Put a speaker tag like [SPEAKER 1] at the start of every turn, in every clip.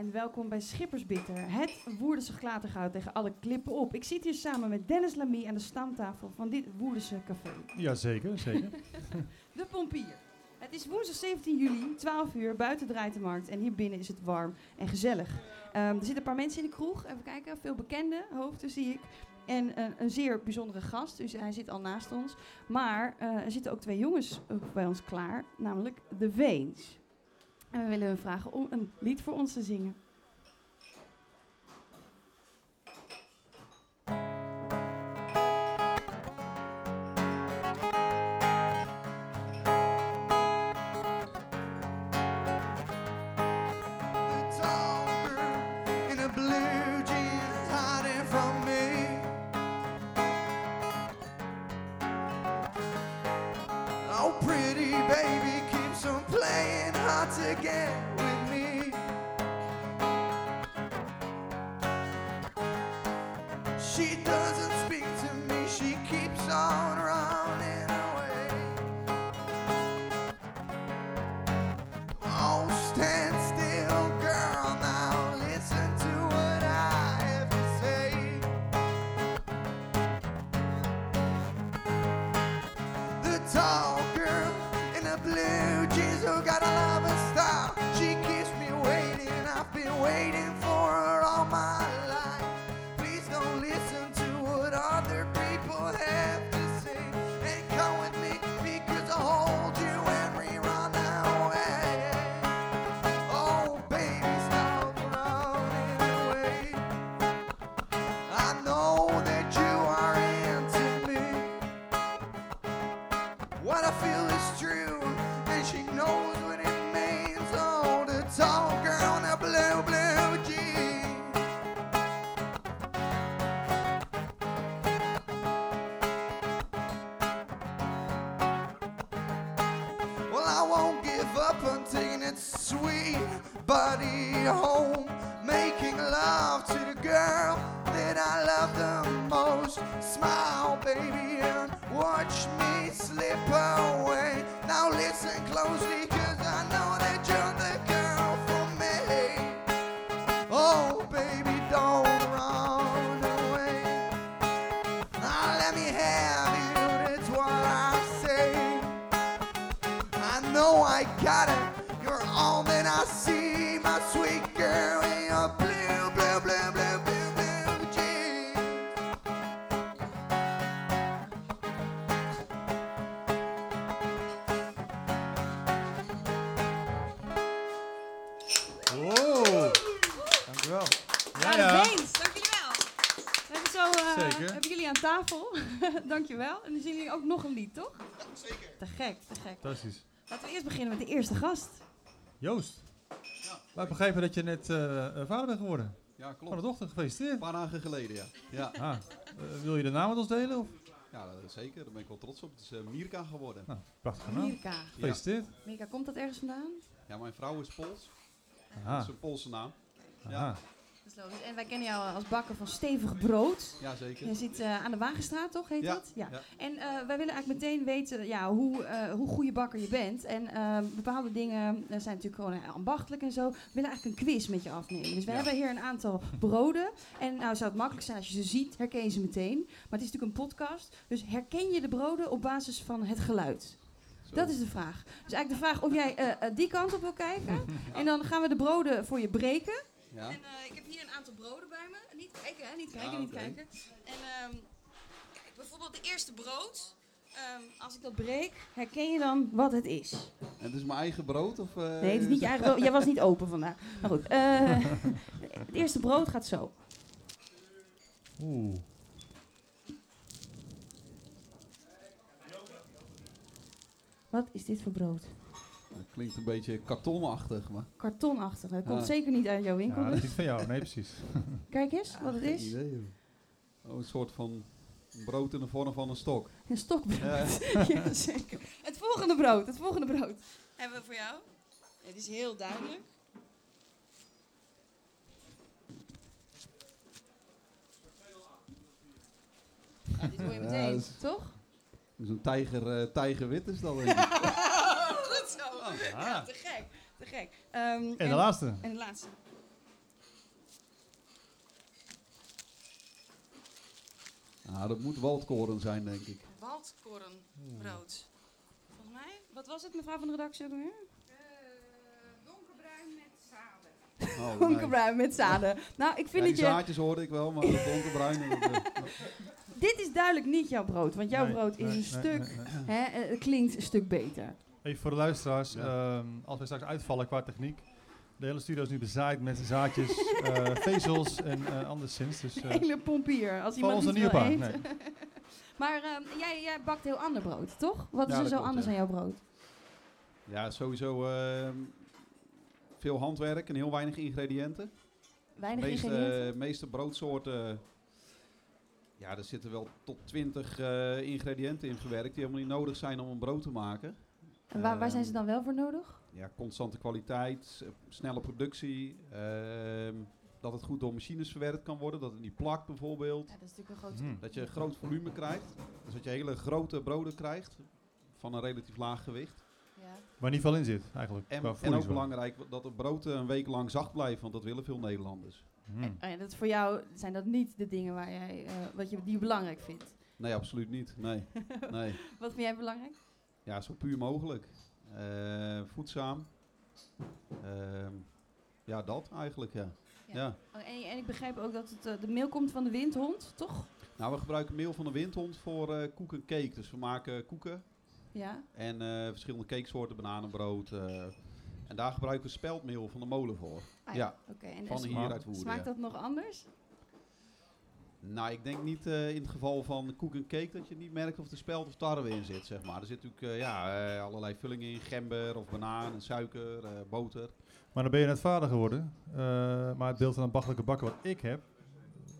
[SPEAKER 1] en welkom bij Schippersbitter. Het Woerdense glatergoud tegen alle klippen op. Ik zit hier samen met Dennis Lamy aan de stamtafel van dit Woerdense café.
[SPEAKER 2] Jazeker, zeker.
[SPEAKER 1] De Pompier. Het is woensdag 17 juli, 12 uur, buiten draait de markt. En hier binnen is het warm en gezellig. Ehm, er zitten een paar mensen in de kroeg. Even kijken, veel bekende hoofden zie ik. En eh, een zeer bijzondere gast, dus hij zit al naast ons. Maar eh, er zitten ook twee jongens bij ons klaar, namelijk de Veens. En we willen hun vragen om een lied voor ons te zingen.
[SPEAKER 3] Got style. She keeps me waiting. I've been waiting
[SPEAKER 2] dankjewel.
[SPEAKER 1] En dan zien jullie ook nog een lied, toch? Zeker. Te gek, te gek.
[SPEAKER 2] Fantastisch.
[SPEAKER 1] Laten we eerst beginnen met de eerste gast.
[SPEAKER 2] Joost. Wij begrepen dat je net eh, eh, vader bent geworden.
[SPEAKER 4] Ja,
[SPEAKER 2] Van
[SPEAKER 4] klopt.
[SPEAKER 2] de dochter, gefeliciteerd.
[SPEAKER 4] Een paar dagen geleden, ja. Ja,
[SPEAKER 2] Ah, eh, wil je de naam met ons delen? Of?
[SPEAKER 4] ja dat- zeker. Daar ben ik wel trots op. Het is Mirka geworden.
[SPEAKER 2] Nou, prachtige naam.
[SPEAKER 1] Mirka.
[SPEAKER 2] Gefeliciteerd.
[SPEAKER 1] Mirka, komt dat ergens vandaan?
[SPEAKER 4] Ja, mijn vrouw is Pools. Dat is een Poolse naam.
[SPEAKER 2] aha.
[SPEAKER 1] Is logisch. En wij kennen jou als bakker van stevig brood.
[SPEAKER 4] Ja, zeker.
[SPEAKER 1] Je zit eh, aan de Wagenstraat, toch? Heet
[SPEAKER 4] Ja,
[SPEAKER 1] dat? Ja.
[SPEAKER 4] ja.
[SPEAKER 1] En eh, wij willen eigenlijk meteen weten ja, hoe, eh, hoe goede bakker je bent. En bepaalde dingen zijn natuurlijk gewoon ambachtelijk en zo. We willen eigenlijk een quiz met je afnemen. Dus we
[SPEAKER 4] Ja.
[SPEAKER 1] hebben hier een aantal broden. En nou zou het makkelijk zijn als je ze ziet, herken je ze meteen. Maar het is natuurlijk een podcast. Dus herken je de broden op basis van het geluid? Dat is de vraag. Dus eigenlijk de vraag of jij die kant op wil kijken. En dan gaan we de broden voor je breken.
[SPEAKER 4] Ja?
[SPEAKER 1] En eh, ik heb hier een aantal broden bij me. Niet kijken, hè? Niet kijken, niet kijken. En ehm, kijk, bijvoorbeeld de eerste brood. Ehm, als ik dat breek, herken je dan wat het is?
[SPEAKER 4] En het is mijn eigen brood? Of, eh,
[SPEAKER 1] Nee, het is niet je eigen brood. Jij was niet open vandaag. Maar goed, eh, het eerste brood gaat zo.
[SPEAKER 2] Oeh.
[SPEAKER 1] Wat is dit voor brood?
[SPEAKER 4] Het klinkt een beetje kartonachtig, maar...
[SPEAKER 1] Kartonachtig. Dat komt
[SPEAKER 4] Ja.
[SPEAKER 1] zeker niet uit jouw winkel.
[SPEAKER 2] Ja, dat
[SPEAKER 1] dus.
[SPEAKER 2] is niet van jou. Nee, precies.
[SPEAKER 1] Kijk eens wat het is.
[SPEAKER 4] idee. Oh, een soort van brood in de vorm van een stok.
[SPEAKER 1] Een stokbrood.
[SPEAKER 4] Ja.
[SPEAKER 1] ja, zeker. Het volgende brood, het volgende brood. Hebben we voor jou. Het is heel duidelijk. Ja, dit hoor je
[SPEAKER 4] Ja,
[SPEAKER 1] meteen,
[SPEAKER 4] dat is-
[SPEAKER 1] toch?
[SPEAKER 4] Zo'n tijger, eh, tijgerwit is dat,
[SPEAKER 2] Ah.
[SPEAKER 1] te gek. Te gek. Ehm,
[SPEAKER 2] en,
[SPEAKER 1] en de laatste.
[SPEAKER 4] En dat moet waldkoren zijn, denk ik.
[SPEAKER 1] Waldkorenbrood. Volgens mij. Wat was het, mevrouw van de redactie eh,
[SPEAKER 5] donkerbruin met zaden.
[SPEAKER 4] Oh,
[SPEAKER 1] donkerbruin met zaden. Nou, ik vind dat je...
[SPEAKER 4] zaadjes hoorde ik wel, maar donkerbruin...
[SPEAKER 1] Dit is duidelijk niet jouw brood, want jouw brood is een stuk... Hè, eh, klinkt een stuk beter.
[SPEAKER 2] Even voor de luisteraars,
[SPEAKER 4] Ja.
[SPEAKER 2] ehm, als wij straks uitvallen qua techniek. De hele studio is nu bezaaid met zaadjes, eh, vezels en eh anderszins. Dus, eh,
[SPEAKER 1] Hele pompier, als iemand
[SPEAKER 2] onze
[SPEAKER 1] niet wil eten.
[SPEAKER 2] Nee.
[SPEAKER 1] Maar ehm, jij, jij bakt heel ander brood, toch? Wat is er zo anders
[SPEAKER 4] ja.
[SPEAKER 1] aan jouw brood?
[SPEAKER 4] ja, sowieso ehm, veel handwerk en heel weinig ingrediënten.
[SPEAKER 1] Weinig
[SPEAKER 4] meeste,
[SPEAKER 1] ingrediënten?
[SPEAKER 4] meeste broodsoorten, ja, er zitten wel tot 20 eh, ingrediënten in verwerkt die helemaal niet nodig zijn om een brood te maken.
[SPEAKER 1] En waar, waar zijn ze dan wel voor nodig?
[SPEAKER 4] Ja, constante kwaliteit, eh, snelle productie, ehm, dat het goed door machines verwerkt kan worden, dat het niet plakt bijvoorbeeld.
[SPEAKER 1] Ja, dat is natuurlijk een groot...
[SPEAKER 2] Hmm.
[SPEAKER 4] Dat je een groot volume krijgt, dus dat je hele grote broden krijgt van een relatief laag gewicht.
[SPEAKER 1] Ja.
[SPEAKER 2] Waar niet veel in zit, eigenlijk.
[SPEAKER 4] En, ook belangrijk dat het brood een week lang zacht blijft, want dat willen veel Nederlanders.
[SPEAKER 2] Hmm.
[SPEAKER 1] En, en dat voor jou zijn dat niet de dingen waar jij, eh, wat je, die je belangrijk vindt.
[SPEAKER 4] Nee, absoluut niet. Nee. nee.
[SPEAKER 1] Wat vind jij belangrijk?
[SPEAKER 4] Ja, zo puur mogelijk. Eh, voedzaam. Ehm, ja, dat eigenlijk, ja.
[SPEAKER 1] Ja.
[SPEAKER 4] ja.
[SPEAKER 1] Oh, en, en ik begrijp ook dat het, eh, de meel komt van de windhond, toch?
[SPEAKER 4] Nou, we gebruiken meel van de windhond voor eh koek en cake. Dus we maken koeken
[SPEAKER 1] Ja.
[SPEAKER 4] en verschillende cakesoorten, bananenbrood. en daar gebruiken we speldmeel van de molen voor.
[SPEAKER 1] Ah,
[SPEAKER 4] Ja,
[SPEAKER 1] Oké. En
[SPEAKER 4] Van
[SPEAKER 1] is-
[SPEAKER 4] hier uit Woerden.
[SPEAKER 1] smaakt dat nog anders?
[SPEAKER 4] Nou, ik denk niet eh, in het geval van koek en cake dat je niet merkt of er speld of tarwe in zit, zeg maar. Er zit natuurlijk eh, ja, eh, allerlei vullingen in, gember of banaan, en suiker, eh, boter.
[SPEAKER 2] Maar dan ben je net vader geworden. eh, maar het beeld van een bakkelijke bakker wat ik heb,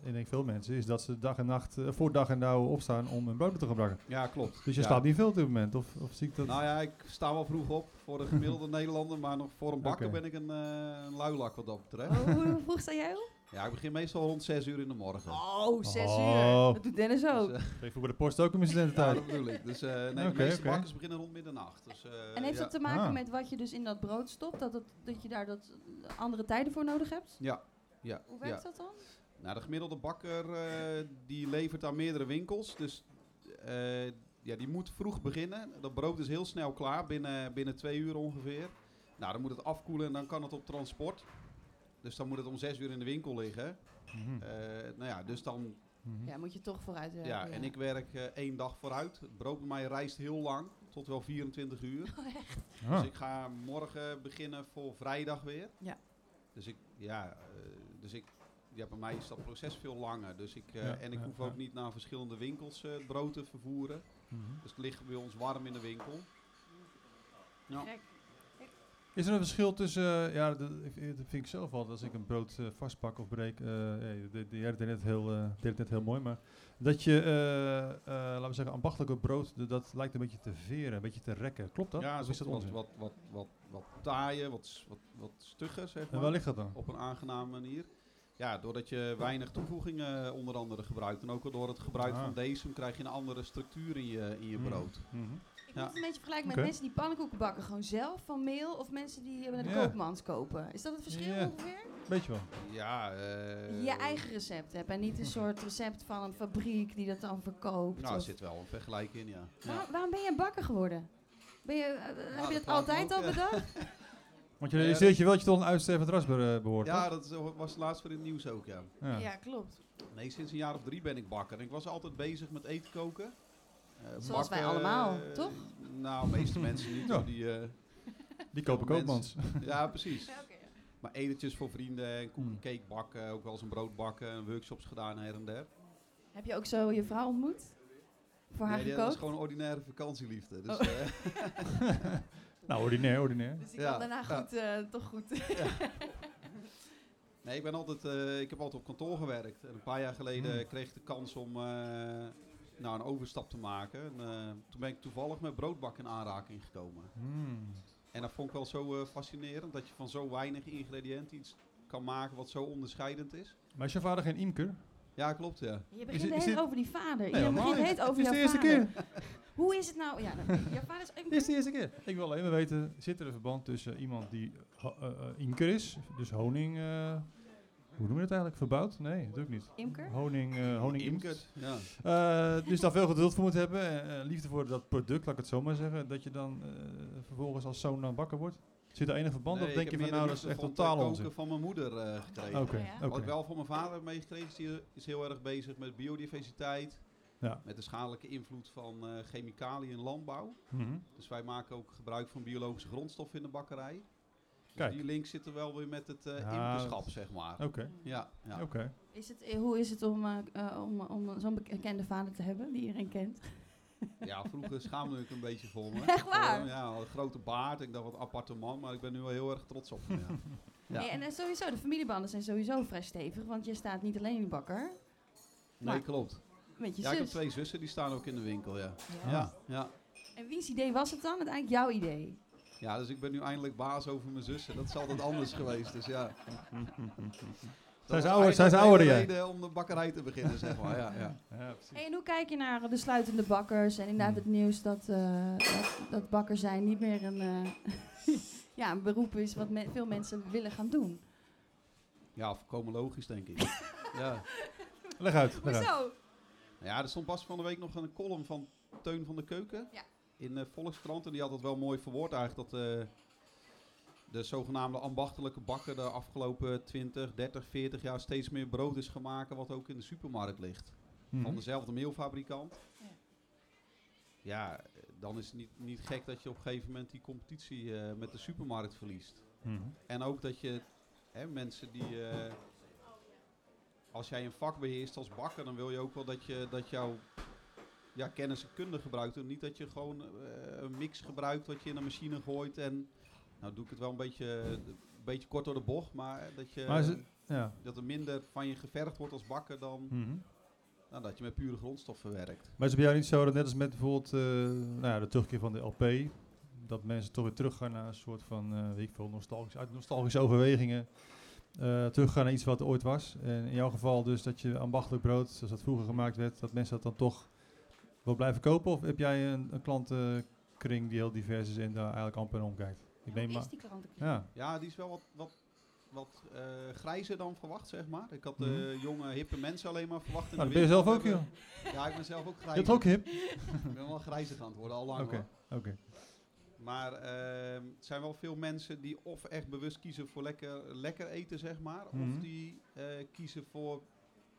[SPEAKER 2] en ik denk veel mensen, is dat ze dag en nacht, voor dag en dauw opstaan om een brood te gebruiken.
[SPEAKER 4] Ja, klopt.
[SPEAKER 2] Dus je
[SPEAKER 4] Ja.
[SPEAKER 2] slaapt niet veel op dit moment, of, of zie ik dat?
[SPEAKER 4] Nou ja, ik sta wel vroeg op voor de gemiddelde Nederlander, maar nog voor een bakker ben ik een, eh een luilak wat dat betreft.
[SPEAKER 1] Oh, hoe hoe vroeg sta jij op?
[SPEAKER 4] Ja, ik begin meestal rond 6 uur in de morgen.
[SPEAKER 1] Oh, zes
[SPEAKER 2] Oh.
[SPEAKER 1] uur. Dat doet Dennis ook.
[SPEAKER 4] Dus, eh,
[SPEAKER 2] Geef voor bij de post ook een
[SPEAKER 4] ja,
[SPEAKER 2] studententijd.
[SPEAKER 4] dat bedoel ik. Dus eh, nee, de meeste bakkers beginnen rond middernacht. Dus, eh,
[SPEAKER 1] en heeft
[SPEAKER 4] ja.
[SPEAKER 1] dat te maken
[SPEAKER 2] Ah.
[SPEAKER 1] met wat je dus in dat brood stopt? Dat, het, dat je daar dat andere tijden voor nodig hebt?
[SPEAKER 4] Ja, ja,
[SPEAKER 1] Hoe
[SPEAKER 4] ja.
[SPEAKER 1] werkt dat dan?
[SPEAKER 4] Nou, de gemiddelde bakker eh, die levert aan meerdere winkels. Dus eh, ja, die moet vroeg beginnen. Dat brood is heel snel klaar, binnen, binnen twee uur ongeveer. Nou, dan moet het afkoelen en dan kan het op transport. Dus dan moet het om zes uur in de winkel liggen.
[SPEAKER 2] Mhm.
[SPEAKER 4] Eh, nou ja, dus dan...
[SPEAKER 2] Mhm.
[SPEAKER 1] Ja, moet je toch vooruit werken.
[SPEAKER 4] Ja, en ik werk eh, één dag vooruit. Het brood bij mij reist heel lang, tot wel 24 uur.
[SPEAKER 2] Ah.
[SPEAKER 4] Dus ik ga morgen beginnen voor vrijdag weer.
[SPEAKER 1] Ja.
[SPEAKER 4] Dus ik, ja, eh, dus ik, ja, bij mij is dat proces veel langer. Dus ik, eh,
[SPEAKER 2] Ja,
[SPEAKER 4] en ik
[SPEAKER 2] ja,
[SPEAKER 4] hoef
[SPEAKER 2] ja.
[SPEAKER 4] ook niet naar verschillende winkels eh, het brood te vervoeren.
[SPEAKER 2] Mhm.
[SPEAKER 4] Dus het ligt bij ons warm in de winkel. Ja.
[SPEAKER 1] Kijk,
[SPEAKER 2] Is er een verschil tussen, eh, ja, dat, vind ik zelf altijd als ik een brood eh, vastpak of breek, eh hey, de, de, jij deed net heel, eh, deed het net heel mooi, maar dat je, laten we zeggen, ambachtelijke brood, de- dat lijkt een beetje te veren, een beetje te rekken. Klopt dat?
[SPEAKER 4] Ja, is
[SPEAKER 2] dat
[SPEAKER 4] wat, wat, wat, wat, wat taaien, wat, wat, wat stugger, zeg
[SPEAKER 2] En
[SPEAKER 4] maar.
[SPEAKER 2] waar ligt dat dan?
[SPEAKER 4] Op een aangename manier. Ja, doordat je weinig toevoegingen onder andere gebruikt. En ook al door het gebruik
[SPEAKER 2] Ah.
[SPEAKER 4] van deze krijg je een andere structuur in je, in je
[SPEAKER 2] Mhm.
[SPEAKER 4] brood.
[SPEAKER 2] Mhm.
[SPEAKER 1] Ik
[SPEAKER 4] Ja.
[SPEAKER 1] moet het een beetje vergelijken met mensen die pannenkoeken bakken gewoon zelf van meel of mensen die de
[SPEAKER 2] Ja.
[SPEAKER 1] koopmans kopen. Is dat het verschil
[SPEAKER 2] Ja.
[SPEAKER 1] ongeveer?
[SPEAKER 2] Weet je wel.
[SPEAKER 4] Ja, eh,
[SPEAKER 1] je eigen recept hebt en niet een soort recept van een fabriek die dat dan verkoopt.
[SPEAKER 4] Nou, er zit wel een vergelijking in, ja. ja.
[SPEAKER 1] Waar- waarom ben je een bakker geworden? Ben je, eh, heb je
[SPEAKER 4] dat
[SPEAKER 1] altijd al bedacht?
[SPEAKER 2] Want je
[SPEAKER 4] Ja,
[SPEAKER 2] realiseert je wel dat je tot een uitstervend ras eh, behoort,
[SPEAKER 4] Ja,
[SPEAKER 2] toch?
[SPEAKER 4] dat was laatst in het nieuws ook, ja.
[SPEAKER 2] Ja.
[SPEAKER 1] Ja, klopt.
[SPEAKER 4] Nee, sinds een jaar of drie ben ik bakker. En ik was altijd bezig met eten koken.
[SPEAKER 1] Zoals wij allemaal,
[SPEAKER 4] eh,
[SPEAKER 1] toch?
[SPEAKER 4] Nou, de meeste mensen niet.
[SPEAKER 2] Ja.
[SPEAKER 4] Die, eh,
[SPEAKER 2] Die kopen koopmans.
[SPEAKER 4] ja, precies.
[SPEAKER 1] Ja, oké, ja.
[SPEAKER 4] Maar etentjes voor vrienden, en koek
[SPEAKER 2] Hmm.
[SPEAKER 4] cake bakken, ook wel eens een brood bakken, en workshops gedaan her en der.
[SPEAKER 1] Heb je ook zo je vrouw ontmoet? Voor haar
[SPEAKER 4] Nee, die- dat
[SPEAKER 1] gekookt?
[SPEAKER 4] is gewoon ordinaire vakantieliefde. Dus,
[SPEAKER 1] Oh.
[SPEAKER 4] eh,
[SPEAKER 2] Nou, ordinair, ordinair.
[SPEAKER 1] Dus die
[SPEAKER 4] Ja,
[SPEAKER 1] kan daarna
[SPEAKER 4] ja.
[SPEAKER 1] goed, eh, toch goed.
[SPEAKER 4] nee, ik, ben altijd, eh, ik heb altijd op kantoor gewerkt. En een paar jaar geleden
[SPEAKER 2] Hmm.
[SPEAKER 4] kreeg ik de kans om eh, nou, een overstap te maken. En, eh, toen ben ik toevallig met broodbakken in aanraking gekomen.
[SPEAKER 2] Hmm.
[SPEAKER 4] En dat vond ik wel zo eh, fascinerend, dat je van zo weinig ingrediënten iets kan maken wat zo onderscheidend is.
[SPEAKER 2] Maar is je vader geen imker?
[SPEAKER 4] Ja, klopt, ja.
[SPEAKER 1] Je begint
[SPEAKER 2] het- dit-
[SPEAKER 1] over die vader.
[SPEAKER 2] Nee,
[SPEAKER 1] je begint
[SPEAKER 2] niet.
[SPEAKER 1] heet over
[SPEAKER 2] Het is de
[SPEAKER 1] jouw
[SPEAKER 2] eerste
[SPEAKER 1] vader.
[SPEAKER 2] keer.
[SPEAKER 1] Hoe is het nou? Ja, dan, jouw vader is
[SPEAKER 2] Dit is de eerste keer. Ik wil alleen maar weten, zit er een verband tussen iemand die eh, imker is, dus honing, eh, hoe noem je het eigenlijk? Verbouwd? Nee, natuurlijk niet.
[SPEAKER 1] Imker?
[SPEAKER 2] Honing, eh honing
[SPEAKER 4] Imker, ja.
[SPEAKER 2] Eh, dus daar veel geduld voor moet hebben. eh, liefde voor dat product, laat ik het zo maar zeggen. Dat je dan eh, vervolgens als zoon dan bakker wordt. Zit er enig verband
[SPEAKER 4] Nee,
[SPEAKER 2] of denk
[SPEAKER 4] ik
[SPEAKER 2] je
[SPEAKER 4] heb
[SPEAKER 2] van nou dat is echt totaal onzin?
[SPEAKER 4] koken van mijn moeder eh, gekregen. Wat ik wel van mijn vader heb meegekregen is, die is heel erg bezig met biodiversiteit.
[SPEAKER 2] Ja.
[SPEAKER 4] Met de schadelijke invloed van eh, chemicaliën in landbouw.
[SPEAKER 2] Mhm.
[SPEAKER 4] Dus wij maken ook gebruik van biologische grondstoffen in de bakkerij. Dus
[SPEAKER 2] Kijk.
[SPEAKER 4] die link zit er wel weer met het eh
[SPEAKER 2] Ja,
[SPEAKER 4] imkerschap, zeg maar.
[SPEAKER 2] Oké,
[SPEAKER 4] Ja, ja.
[SPEAKER 2] oké.
[SPEAKER 1] Is het, eh, hoe is het om, eh, om, om zo'n bekende vader te hebben die iedereen kent?
[SPEAKER 4] ja, vroeger schaamde ik een beetje voor me.
[SPEAKER 1] Echt waar?
[SPEAKER 4] Ja, een grote baard. Ik dacht wat appartement, maar ik ben nu wel heel erg trots op hem. Ja.
[SPEAKER 1] En sowieso, de familiebanden zijn sowieso vrij stevig, want je staat niet alleen in de bakker,
[SPEAKER 4] Nee,
[SPEAKER 1] Maar-
[SPEAKER 4] klopt.
[SPEAKER 1] met je
[SPEAKER 4] Ja, ik heb
[SPEAKER 1] zus.
[SPEAKER 4] twee zussen, die staan ook in de winkel, ja.
[SPEAKER 1] Ja.
[SPEAKER 4] Ja, ja.
[SPEAKER 1] En wiens idee was het dan? Uiteindelijk jouw idee.
[SPEAKER 4] Ja, dus ik ben nu eindelijk baas over mijn zussen. Dat is altijd anders geweest, dus ja.
[SPEAKER 2] Zijn ze
[SPEAKER 4] was
[SPEAKER 2] ouder- zijn ze
[SPEAKER 4] eigenlijk
[SPEAKER 2] ouder,
[SPEAKER 4] reden om de bakkerij te beginnen, zeg maar. Ja, ja.
[SPEAKER 2] Ja.
[SPEAKER 1] Hey, en hoe kijk je naar de sluitende bakkers en inderdaad
[SPEAKER 2] Hmm.
[SPEAKER 1] het nieuws dat, eh, dat, dat bakker zijn niet meer een, eh, ja, een beroep is wat me- veel mensen willen gaan doen?
[SPEAKER 4] ja, volkomen logisch, denk ik. ja.
[SPEAKER 2] Leg uit, leg.
[SPEAKER 1] Hoezo?
[SPEAKER 4] Nou ja, er stond pas van de week nog een column van Teun van de Keuken
[SPEAKER 1] Ja.
[SPEAKER 4] In de Volkskrant. En die had het wel mooi verwoord eigenlijk dat eh, de zogenaamde ambachtelijke bakker de afgelopen 20, 30, 40 jaar steeds meer brood is gemaakt wat ook in de supermarkt ligt.
[SPEAKER 2] Mhm.
[SPEAKER 4] Van dezelfde meelfabrikant.
[SPEAKER 1] Ja.
[SPEAKER 4] Ja, eh, dan is het niet, niet gek dat je op een gegeven moment die competitie eh, met de supermarkt verliest.
[SPEAKER 2] Mhm.
[SPEAKER 4] En ook dat je hè, mensen die. eh, als jij een vak beheerst als bakker, dan wil je ook wel dat, je, dat jouw ja, kennis en kunde gebruikt. En niet dat je gewoon eh, een mix gebruikt wat je in een machine gooit. En nou doe ik het wel een beetje, een beetje kort door de bocht, maar dat, je,
[SPEAKER 2] Maar is het, ja.
[SPEAKER 4] dat er minder van je gevergd wordt als bakker dan
[SPEAKER 2] Mhm.
[SPEAKER 4] nou, dat je met pure grondstoffen werkt.
[SPEAKER 2] Maar is het bij jou niet zo dat net als met bijvoorbeeld eh, nou ja, de terugkeer van de LP, dat mensen toch weer teruggaan naar een soort van, eh weet ik veel, nostalgische, uit nostalgische overwegingen, eh, teruggaan naar iets wat er ooit was. En in jouw geval dus dat je ambachtelijk brood, zoals dat vroeger gemaakt werd, dat mensen dat dan toch wil blijven kopen? Of heb jij een, een klantenkring die heel divers is en daar eigenlijk amper omkijkt? Ik neem maar.
[SPEAKER 1] is die klantenkring?
[SPEAKER 2] Ja.
[SPEAKER 4] Ja, die is wel wat, wat, wat eh, grijzer dan verwacht, zeg maar. Ik had
[SPEAKER 2] Mhm.
[SPEAKER 4] eh, jonge, hippe mensen alleen maar verwacht. in
[SPEAKER 2] Nou,
[SPEAKER 4] de
[SPEAKER 2] dat ben je zelf ook, joh.
[SPEAKER 4] Ja, ik ben zelf ook
[SPEAKER 2] Je
[SPEAKER 4] grijzer.
[SPEAKER 2] bent ook hip?
[SPEAKER 4] Ik ben wel grijzig aan het worden, al lang
[SPEAKER 2] Oké, oké.
[SPEAKER 4] Maar ehm, het zijn wel veel mensen die of echt bewust kiezen voor lekker, lekker eten, zeg maar.
[SPEAKER 2] Mhm.
[SPEAKER 4] Of die eh, kiezen voor,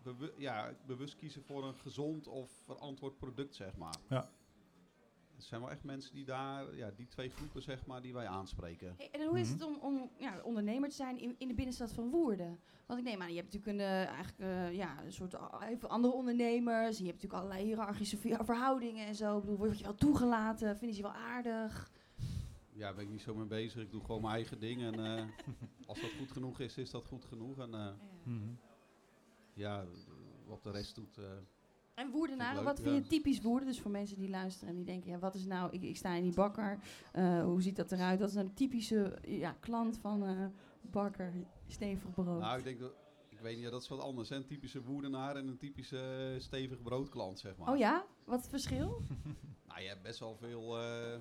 [SPEAKER 4] bewu- ja, bewust kiezen voor een gezond of verantwoord product, zeg maar.
[SPEAKER 2] Ja.
[SPEAKER 4] Er zijn wel echt mensen die daar, ja, die twee groepen, zeg maar, die wij aanspreken.
[SPEAKER 1] Hey, en hoe is
[SPEAKER 2] Mhm.
[SPEAKER 1] het om, om ja, ondernemer te zijn in, in de binnenstad van Woerden? Want ik neem aan, je hebt natuurlijk een, eh, eigenlijk, eh, ja, een soort a- even andere ondernemers. Je hebt natuurlijk allerlei hiërarchische ver- verhoudingen en zo. Ik bedoel, word je wel toegelaten? Vinden ze je wel aardig?
[SPEAKER 4] Ja, daar ben ik niet zo mee bezig. Ik doe gewoon mijn eigen ding. En eh, als dat goed genoeg is, is dat goed genoeg. En eh,
[SPEAKER 2] Mhm.
[SPEAKER 4] Ja, wat de rest doet. eh,
[SPEAKER 1] En Woerdenaren, wat vind je typisch Woerden? Dus voor mensen die luisteren en die denken, ja, wat is nou, ik, ik sta in die bakker, eh, hoe ziet dat eruit? Wat is nou de typische ja, klant van eh bakker, stevig brood?
[SPEAKER 4] nou, ik denk dat. Ik weet niet, ja, dat is wat anders. Hè? Een typische woedenaar en een typische stevige broodklant, zeg maar.
[SPEAKER 1] oh ja, wat is het verschil?
[SPEAKER 4] Nou, je hebt best wel veel eh,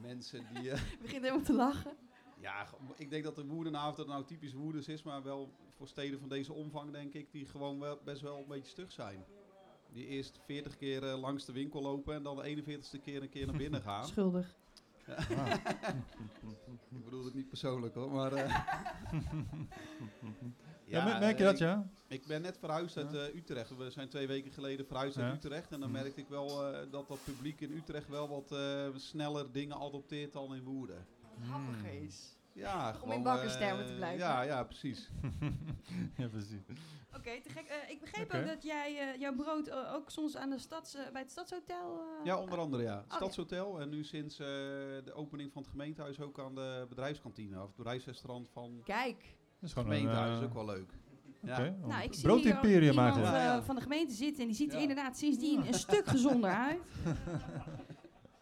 [SPEAKER 4] mensen die.
[SPEAKER 1] Je begint helemaal te lachen.
[SPEAKER 4] Ja, ik denk dat de woedenaar, of dat nou typisch woeders is, maar wel voor steden van deze omvang, denk ik, die gewoon wel, best wel een beetje stug zijn. Die eerst 40 keer eh, langs de winkel lopen en dan de 41ste keer een keer naar binnen gaan.
[SPEAKER 1] Schuldig.
[SPEAKER 4] Ik bedoel het niet persoonlijk hoor, maar... eh,
[SPEAKER 2] Ja, mer- merk je
[SPEAKER 4] eh,
[SPEAKER 2] dat, ja?
[SPEAKER 4] Ik ben net verhuisd uit eh, Utrecht. We zijn twee weken geleden verhuisd
[SPEAKER 2] Ja.
[SPEAKER 4] uit Utrecht. En dan
[SPEAKER 2] Mhm.
[SPEAKER 4] merkte ik wel eh, dat dat publiek in Utrecht wel wat eh, sneller dingen adopteert dan in Woerden.
[SPEAKER 1] Grappig
[SPEAKER 2] Hmm.
[SPEAKER 1] is.
[SPEAKER 4] Ja,
[SPEAKER 1] in
[SPEAKER 4] gewoon,
[SPEAKER 1] bakkerstermen
[SPEAKER 4] eh,
[SPEAKER 1] te blijven.
[SPEAKER 4] Ja, ja, precies.
[SPEAKER 2] ja, precies.
[SPEAKER 1] Oké, te gek. Eh, ik begreep
[SPEAKER 2] Oké.
[SPEAKER 1] ook dat jij eh, jouw brood ook soms aan de stads, bij het stadshotel... eh,
[SPEAKER 4] Ja, onder andere ja.
[SPEAKER 1] ja.
[SPEAKER 4] Stadshotel en nu sinds eh, de opening van het gemeentehuis ook aan de bedrijfskantine. Of het bedrijfsrestaurant van
[SPEAKER 1] Kijk,
[SPEAKER 2] Dat is
[SPEAKER 4] het
[SPEAKER 2] gewoon een...
[SPEAKER 4] gemeentehuis.
[SPEAKER 2] eh,
[SPEAKER 4] is ook wel leuk. Ja.
[SPEAKER 2] een
[SPEAKER 1] nou, ik zie
[SPEAKER 2] Broodimperium
[SPEAKER 1] hier iemand
[SPEAKER 2] eigenlijk.
[SPEAKER 4] Ja, ja.
[SPEAKER 1] van de gemeente zitten en die ziet er inderdaad sindsdien een stuk gezonder uit.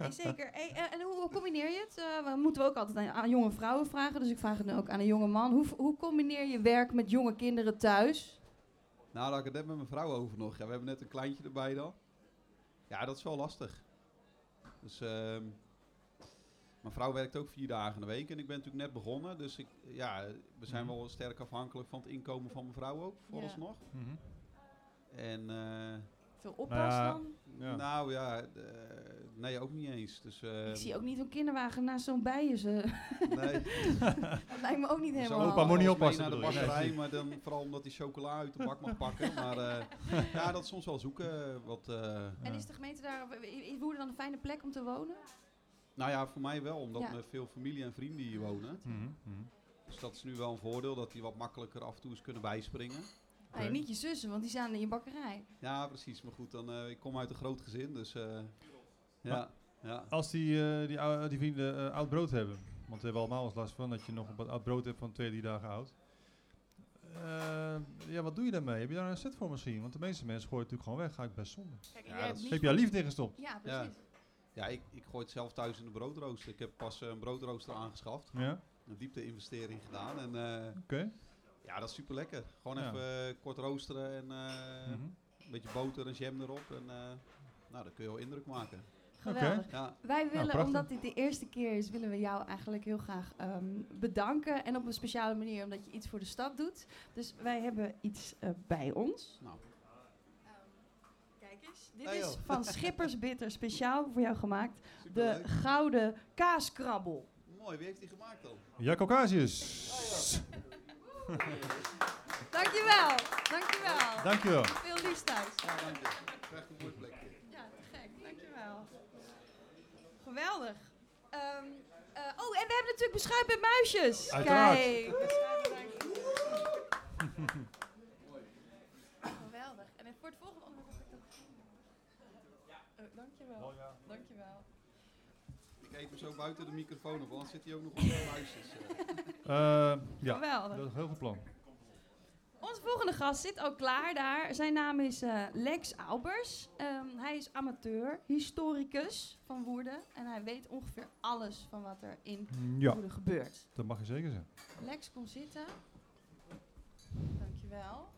[SPEAKER 1] Zeker. Hey, eh, en hoe, hoe combineer je het? Eh, we moeten we ook altijd aan, aan jonge vrouwen vragen, dus ik vraag het nu ook aan een jonge man. Hoe, hoe combineer je werk met jonge kinderen thuis?
[SPEAKER 4] Nou, daar had ik het net met mijn vrouw over nog. Ja, we hebben net een kleintje erbij dan. Ja, dat is wel lastig. Dus ehm, Mijn vrouw werkt ook vier dagen in de week en ik ben natuurlijk net begonnen. Dus ik, ja, we zijn
[SPEAKER 2] Mhm.
[SPEAKER 4] wel sterk afhankelijk van het inkomen van mijn vrouw ook, vooralsnog.
[SPEAKER 2] Mhm.
[SPEAKER 4] En eh,
[SPEAKER 1] Veel oppas
[SPEAKER 2] Nou ja,
[SPEAKER 1] dan?
[SPEAKER 2] Ja.
[SPEAKER 4] nou ja, nee, ook niet eens. Dus, eh,
[SPEAKER 1] Ik zie ook niet zo'n kinderwagen naast zo'n bijen. Ze.
[SPEAKER 4] Nee,
[SPEAKER 1] dat lijkt me ook niet
[SPEAKER 4] Zo
[SPEAKER 1] helemaal...
[SPEAKER 2] opa moet niet oppassen,
[SPEAKER 4] naar de bakkerij,
[SPEAKER 2] Nee.
[SPEAKER 4] maar dan vooral omdat hij chocola uit de bak mag pakken. Maar eh, ja, dat is soms wel zoeken. Wat, eh,
[SPEAKER 1] En is de gemeente daar... Is Woerden dan een fijne plek om te wonen?
[SPEAKER 4] nou ja, voor mij wel, omdat
[SPEAKER 1] Ja.
[SPEAKER 4] me veel familie en vrienden hier wonen.
[SPEAKER 2] Mhm, mhm.
[SPEAKER 4] Dus dat is nu wel een voordeel, dat die wat makkelijker af en toe eens kunnen bijspringen.
[SPEAKER 1] Nee, niet je zussen, want die staan in je bakkerij.
[SPEAKER 4] Ja, precies. Maar goed, dan, eh, ik kom uit een groot gezin, dus eh, ja. ja.
[SPEAKER 2] Als die, eh, die, vrienden eh, oud brood hebben, want we hebben allemaal eens last van dat je nog een wat oud brood hebt van twee, drie dagen oud. Eh, ja, wat doe je daarmee? Heb je daar een set voor misschien? Want de meeste mensen gooien het natuurlijk gewoon weg. Ga ik best zonde.
[SPEAKER 1] Kijk,
[SPEAKER 4] Ja, dat
[SPEAKER 2] Heb je daar
[SPEAKER 1] van-
[SPEAKER 2] liefde in gestopt?
[SPEAKER 1] Ja,
[SPEAKER 4] Ja.
[SPEAKER 1] precies.
[SPEAKER 4] Ja, ik, ik gooi het zelf thuis in de broodrooster. Ik heb pas eh, een broodrooster aangeschaft.
[SPEAKER 2] Ja,
[SPEAKER 4] Een diepte-investering gedaan. En eh,
[SPEAKER 2] oké.
[SPEAKER 4] ja, dat is super lekker. Gewoon
[SPEAKER 2] Ja.
[SPEAKER 4] even kort roosteren en eh,
[SPEAKER 2] Mhm.
[SPEAKER 4] een beetje boter en jam erop. En eh, nou, dan kun je wel indruk maken.
[SPEAKER 1] Geweldig.
[SPEAKER 4] Ja,
[SPEAKER 1] Wij willen,
[SPEAKER 2] prachtig.
[SPEAKER 1] omdat dit de eerste keer is, willen we jou eigenlijk heel graag ehm, bedanken. En op een speciale manier, omdat je iets voor de stad doet. Dus wij hebben iets eh, bij ons.
[SPEAKER 4] nou,
[SPEAKER 1] Kijk eens. Dit
[SPEAKER 4] Hey,
[SPEAKER 1] is van Schippers Bitter, speciaal voor jou gemaakt. De gouden kaaskrabbel.
[SPEAKER 4] Mooi, wie heeft die gemaakt dan?
[SPEAKER 2] Jaco Casius.
[SPEAKER 1] Dankjewel, dankjewel.
[SPEAKER 2] Dankjewel.
[SPEAKER 1] Veel liefs thuis.
[SPEAKER 4] Ja, dank je. Krijgt een mooi plekje.
[SPEAKER 1] Ja, te gek. Dankjewel. Geweldig. Ehm, eh, oh, en we hebben natuurlijk beschuit met muisjes.
[SPEAKER 2] Uiteraard.
[SPEAKER 1] Kijk. Geweldig. En voor het volgende onderwerp heb ik dat... Oh, dankjewel. Dankjewel.
[SPEAKER 4] Ik eet hem zo buiten de microfoon op, anders zit hij ook nog onder de muisjes. eh.
[SPEAKER 2] Eh, ja,
[SPEAKER 1] Geweldig.
[SPEAKER 2] dat is een heel goed plan.
[SPEAKER 1] Onze volgende gast zit ook klaar daar. Zijn naam is eh, Lex Albers. Ehm, hij is amateur, historicus van Woerden. En hij weet ongeveer alles van wat er in
[SPEAKER 2] Ja,
[SPEAKER 1] Woerden gebeurt.
[SPEAKER 2] dat mag je zeker zijn.
[SPEAKER 1] Lex, kom zitten. Dankjewel.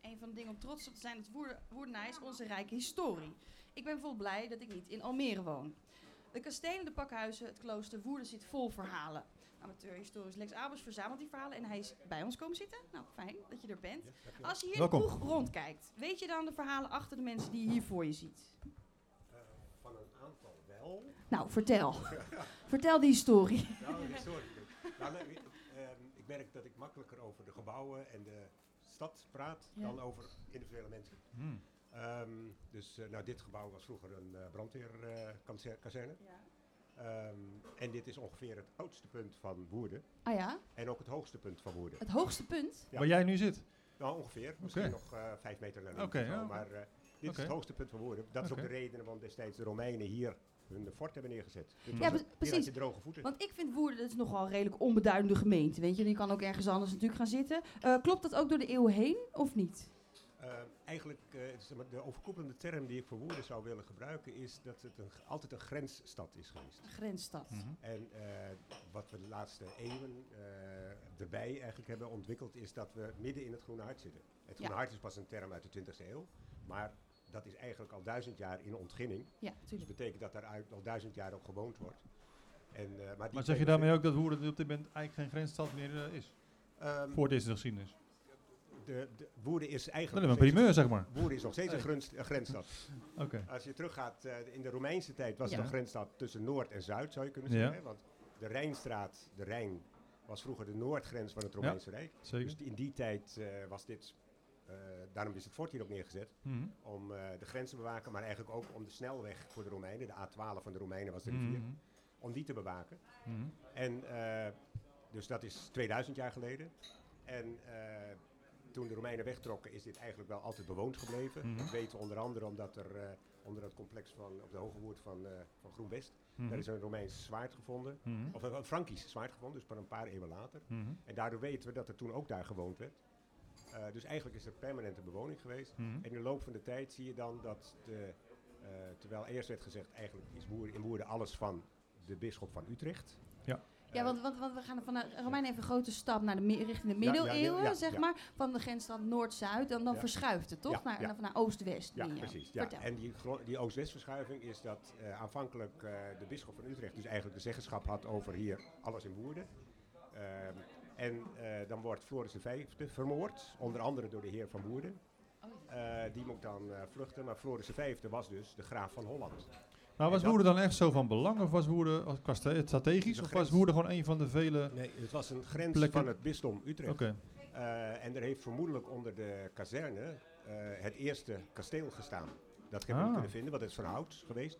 [SPEAKER 1] Een van de dingen om trots op te zijn is Woerden, Woerdenaar is onze rijke historie. Ik ben vol blij dat ik niet in Almere woon. De kastelen, de pakhuizen, het klooster Woerden zit vol verhalen. Amateur-historisch Lex Albers verzamelt die verhalen en hij is bij ons komen zitten. Nou, fijn dat je er bent. Als je hier
[SPEAKER 2] Welkom.
[SPEAKER 1] in de kroeg rondkijkt, weet je dan de verhalen achter de mensen die je hier voor je ziet?
[SPEAKER 6] Eh, van een aantal wel.
[SPEAKER 1] Nou, vertel. vertel die historie.
[SPEAKER 6] Nou. Nou, nee, ik merk dat ik makkelijker over de gebouwen en de stad praat
[SPEAKER 1] Ja.
[SPEAKER 6] dan over individuele mensen.
[SPEAKER 2] Hmm.
[SPEAKER 6] Ehm, dus uh, nou, dit gebouw was vroeger een uh, brandweerkazerne.
[SPEAKER 1] Ja.
[SPEAKER 6] Um, en dit is ongeveer het oudste punt van Woerden.
[SPEAKER 1] Ah ja,
[SPEAKER 6] En ook het hoogste punt van Woerden.
[SPEAKER 1] het hoogste punt.
[SPEAKER 6] Ja.
[SPEAKER 2] Waar jij nu zit?
[SPEAKER 6] Nou, ongeveer. Misschien nog uh, vijf meter naar
[SPEAKER 2] ja.
[SPEAKER 6] Maar uh, dit is het hoogste punt van Woerden. Dat is ook de reden waarom destijds de Romeinen hier hun fort hebben neergezet. Dit
[SPEAKER 2] Ja,
[SPEAKER 6] het-
[SPEAKER 1] precies.
[SPEAKER 6] je droge voeten.
[SPEAKER 1] Want ik vind Woerden dat is nogal een redelijk onbeduidende gemeente. Weet je, die kan ook ergens anders natuurlijk gaan zitten. Eh, klopt dat ook door de eeuwen heen of niet?
[SPEAKER 6] Eigenlijk, uh, maar, de overkoepelende term die ik voor Woerden zou willen gebruiken is dat het een, altijd een grensstad is geweest.
[SPEAKER 1] Een grensstad.
[SPEAKER 2] Mhm.
[SPEAKER 6] En uh, wat we de laatste eeuwen erbij eigenlijk hebben ontwikkeld is dat we midden in het Groene Hart zitten. Het Groene
[SPEAKER 1] Ja.
[SPEAKER 6] Hart is pas een term uit de 20e eeuw, maar dat is eigenlijk al duizend jaar in ontginning.
[SPEAKER 1] Ja,
[SPEAKER 6] Dus dat betekent dat daar al duizend jaar ook gewoond wordt. En, uh, maar,
[SPEAKER 2] zeg je daarmee ook dat Woerden op dit moment eigenlijk geen grensstad meer eh, is?
[SPEAKER 6] Ehm,
[SPEAKER 2] Voor deze geschiedenis.
[SPEAKER 6] De, de, Woerden is
[SPEAKER 2] Dat
[SPEAKER 6] eigenlijk...
[SPEAKER 2] is een
[SPEAKER 6] nog steeds-
[SPEAKER 2] primeur, zeg maar.
[SPEAKER 6] Woerden is nog steeds een,
[SPEAKER 2] Hey.
[SPEAKER 6] grens, een grensstad.
[SPEAKER 2] Oké.
[SPEAKER 6] Als je teruggaat, eh, in de Romeinse tijd was
[SPEAKER 1] Ja.
[SPEAKER 6] het een grensstad tussen Noord en Zuid, zou je kunnen
[SPEAKER 2] Ja.
[SPEAKER 6] zeggen. hè, Want de Rijnstraat, de Rijn, was vroeger de noordgrens van het Romeinse Rijk.
[SPEAKER 2] Zeker.
[SPEAKER 6] Dus in die tijd eh, was dit, eh, daarom is het fort hier ook neergezet,
[SPEAKER 2] Mhm.
[SPEAKER 6] om eh, de grens te bewaken, maar eigenlijk ook om de snelweg voor de Romeinen, de A12 van de Romeinen was de rivier,
[SPEAKER 2] Mhm.
[SPEAKER 6] om die te bewaken.
[SPEAKER 2] Mhm.
[SPEAKER 6] En eh, dus dat is 2000 jaar geleden. En eh, toen de Romeinen wegtrokken is dit eigenlijk wel altijd bewoond gebleven.
[SPEAKER 2] Mhm.
[SPEAKER 6] Dat weten we onder andere omdat er eh, onder het complex van, op de Hoge Woerd van, eh van Groenwest,
[SPEAKER 2] Mhm.
[SPEAKER 6] daar is een Romeins zwaard gevonden.
[SPEAKER 2] Mhm.
[SPEAKER 6] Of een, een Frankisch zwaard gevonden, dus maar een paar eeuwen later.
[SPEAKER 2] Mhm.
[SPEAKER 6] En daardoor weten we dat er toen ook daar gewoond werd. Eh, dus eigenlijk is er permanente bewoning geweest. En in de loop van de tijd zie je dan dat, de, eh, terwijl eerst werd gezegd, eigenlijk is Woerden, in Woerden alles van de bisschop van Utrecht.
[SPEAKER 1] Ja, want, want, want we gaan van de Romein even een grote stap naar de, richting de
[SPEAKER 6] ja,
[SPEAKER 1] middeleeuwen,
[SPEAKER 6] ja,
[SPEAKER 1] zeg maar. Van de grensstad Noord-Zuid. En dan verschuift het, toch? Naar, naar, naar Oost-West.
[SPEAKER 6] Ja, precies. Ja.
[SPEAKER 1] Vertel.
[SPEAKER 6] En die, die Oost-West-verschuiving is dat eh, aanvankelijk eh, de bisschop van Utrecht dus eigenlijk de zeggenschap had over hier alles in Woerden. Ehm, en eh, dan wordt Floris V vermoord, onder andere door de heer van Woerden. Eh, die moet dan vluchten, maar Floris V was dus de graaf van Holland.
[SPEAKER 2] Maar was Woerden dan echt zo van belang? Of was Woerden als- qua strategisch? Of was. Woerden gewoon een van de vele...
[SPEAKER 6] Nee, het was een grens
[SPEAKER 2] Plekken.
[SPEAKER 6] van het bisdom Utrecht.
[SPEAKER 2] Oké.
[SPEAKER 6] Eh, en er heeft vermoedelijk onder de kazerne eh, het eerste kasteel gestaan. Dat hebben we
[SPEAKER 2] Ah.
[SPEAKER 6] niet kunnen vinden, want het is van hout geweest.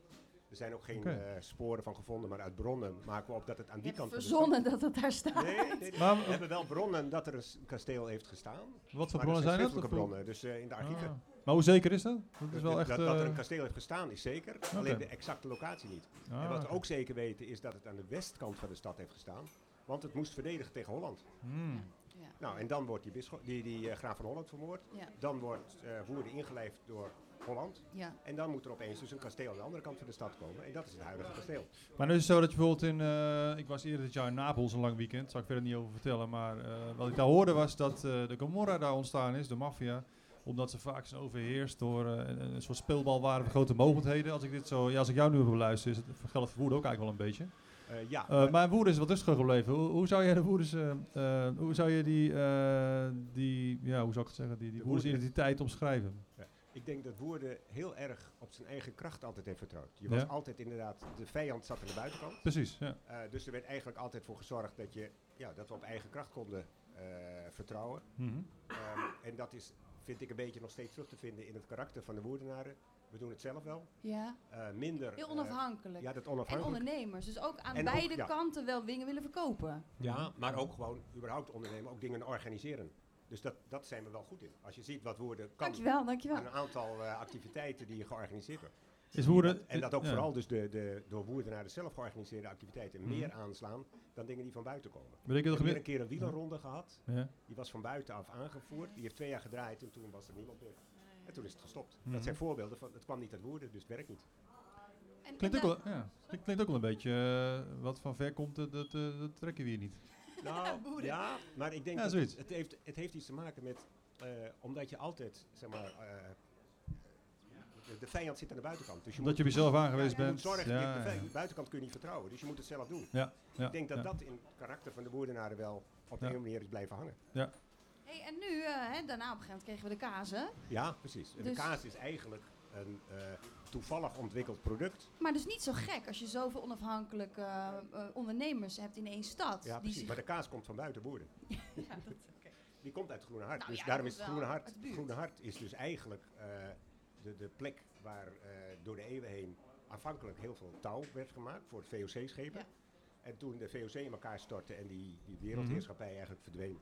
[SPEAKER 6] Er zijn ook geen eh, sporen van gevonden, maar uit bronnen maken we op dat het aan die kant de
[SPEAKER 1] verzonnen dat het daar staat.
[SPEAKER 6] Nee, nee, nee.
[SPEAKER 2] Maar
[SPEAKER 6] we hebben wel bronnen dat er een kasteel heeft gestaan.
[SPEAKER 2] wat voor
[SPEAKER 6] maar
[SPEAKER 2] bronnen zijn dat?
[SPEAKER 6] bronnen, dus eh, in de archieven.
[SPEAKER 2] Ah. Maar hoe zeker is dat? Dat is wel echt...
[SPEAKER 6] dat, dat er een
[SPEAKER 2] eh,
[SPEAKER 6] kasteel heeft gestaan is zeker, alleen de exacte locatie niet.
[SPEAKER 2] ah,
[SPEAKER 6] en wat we ook zeker weten is dat het aan de westkant van de stad heeft gestaan. Want het moest verdedigen tegen Holland.
[SPEAKER 2] Hmm.
[SPEAKER 1] Ja.
[SPEAKER 6] Nou, en dan wordt die, die, die eh, graaf van Holland vermoord.
[SPEAKER 1] Ja.
[SPEAKER 6] Dan wordt eh Woerden ingelijfd door Holland.
[SPEAKER 1] Ja.
[SPEAKER 6] En dan moet er opeens dus een kasteel aan de andere kant van de stad komen. En dat is het huidige kasteel.
[SPEAKER 2] Maar nu is het zo dat je bijvoorbeeld in... eh, ik was eerder dit jaar in Napels, een lang weekend. Daar zal ik verder niet over vertellen. Maar eh, wat ik daar hoorde was dat eh, de Gomorra daar ontstaan is, de maffia. Omdat ze vaak zijn overheerst door eh, een, een soort speelbal waren van grote mogendheden. Als ik, dit zo, ja, als ik jou nu heb beluister, is het geldt voor Woerden ook eigenlijk wel een beetje.
[SPEAKER 6] Eh, ja,
[SPEAKER 2] Eh,
[SPEAKER 6] maar-
[SPEAKER 2] Woerden is wat rustiger gebleven. Hoe, hoe zou jij de Woerders, hoe zou je die, die, ja, hoe zou ik het zeggen, die, die Woerders identiteit omschrijven?
[SPEAKER 6] ik denk dat Woerden heel erg op zijn eigen kracht altijd heeft vertrouwd. Je
[SPEAKER 2] Ja.
[SPEAKER 6] was altijd inderdaad, de vijand zat aan de buitenkant.
[SPEAKER 2] Precies, ja.
[SPEAKER 6] Dus er werd eigenlijk altijd voor gezorgd dat, je, ja, dat we op eigen kracht konden vertrouwen.
[SPEAKER 2] Mhm.
[SPEAKER 6] Ehm, en dat is, vind ik, een beetje nog steeds terug te vinden in het karakter van de Woerdenaren. We doen het zelf wel.
[SPEAKER 1] ja.
[SPEAKER 6] Eh, minder...
[SPEAKER 1] Heel
[SPEAKER 6] eh,
[SPEAKER 1] onafhankelijk.
[SPEAKER 6] ja, dat
[SPEAKER 1] en
[SPEAKER 6] onafhankelijk.
[SPEAKER 1] ondernemers. Dus ook aan
[SPEAKER 6] En ook,
[SPEAKER 1] beide
[SPEAKER 6] ja.
[SPEAKER 1] kanten wel dingen willen verkopen.
[SPEAKER 6] Ja, maar ook gewoon überhaupt ondernemen, ook dingen organiseren. Dus dat, dat zijn we wel goed in. Als je ziet wat Woerden kan
[SPEAKER 1] Dankjewel, dankjewel.
[SPEAKER 6] een aantal eh, activiteiten die je georganiseerd wordt.
[SPEAKER 2] Is Woerden...
[SPEAKER 6] En dat ook
[SPEAKER 2] ja.
[SPEAKER 6] vooral dus de, de door Woerdenaren zelf georganiseerde activiteiten
[SPEAKER 2] Mhm.
[SPEAKER 6] meer aanslaan dan dingen die van buiten komen. We hebben een keer een wielerronde gehad.
[SPEAKER 2] Ja.
[SPEAKER 6] Die was van buitenaf aangevoerd. Die heeft twee jaar gedraaid en toen was er niemand meer. En toen is het gestopt.
[SPEAKER 2] Mhm.
[SPEAKER 6] Dat zijn voorbeelden van, het kwam niet uit Woerden, dus het werkt niet.
[SPEAKER 1] En-
[SPEAKER 2] Klinkt,
[SPEAKER 1] en
[SPEAKER 2] ook wel, ja. Klinkt, klinkt ook wel een beetje, eh, wat van ver komt, dat, dat, eh, dat trekken we hier niet.
[SPEAKER 6] Nou,
[SPEAKER 1] Woerden.
[SPEAKER 6] ja, maar ik denk
[SPEAKER 2] Ja,
[SPEAKER 6] dat
[SPEAKER 2] zoiets.
[SPEAKER 6] het, het, heeft, het heeft iets te maken met, eh, omdat je altijd, zeg maar, eh, de, vijand zit aan de buitenkant. Dus je
[SPEAKER 2] Omdat
[SPEAKER 6] moet,
[SPEAKER 2] je zelf aangewezen
[SPEAKER 6] je
[SPEAKER 2] bent.
[SPEAKER 6] moet zorgen,
[SPEAKER 2] ja,
[SPEAKER 6] de,
[SPEAKER 2] ja,
[SPEAKER 6] de vij- de buitenkant kun je niet vertrouwen, dus je moet het zelf doen.
[SPEAKER 2] ja, ja,
[SPEAKER 6] ik denk dat
[SPEAKER 2] ja.
[SPEAKER 6] dat in het karakter van de Woerdenaren wel op de
[SPEAKER 2] Ja.
[SPEAKER 6] een manier is blijven hangen.
[SPEAKER 1] Hey, en nu, eh, hè, daarna op een gegeven moment kregen we de kaas, hè?
[SPEAKER 6] Ja, precies. En
[SPEAKER 1] Dus-
[SPEAKER 6] De kaas is eigenlijk een eh, toevallig ontwikkeld product.
[SPEAKER 1] Maar dus niet zo gek als je zoveel onafhankelijke eh, ondernemers hebt in één stad.
[SPEAKER 6] Ja, precies. Maar de kaas komt van buiten Woerden.
[SPEAKER 1] ja, dat, oké.
[SPEAKER 6] Die komt uit Groene Hart.
[SPEAKER 1] Nou
[SPEAKER 6] dus
[SPEAKER 1] ja,
[SPEAKER 6] daarom is het Groene Hart.
[SPEAKER 1] de buurt.
[SPEAKER 6] Groene Hart is dus eigenlijk eh, de, de plek waar eh, door de eeuwen heen aanvankelijk heel veel touw werd gemaakt voor het VOC-schepen.
[SPEAKER 1] Ja.
[SPEAKER 6] En toen de VOC in elkaar stortte en die, die wereldheerschappij eigenlijk verdween,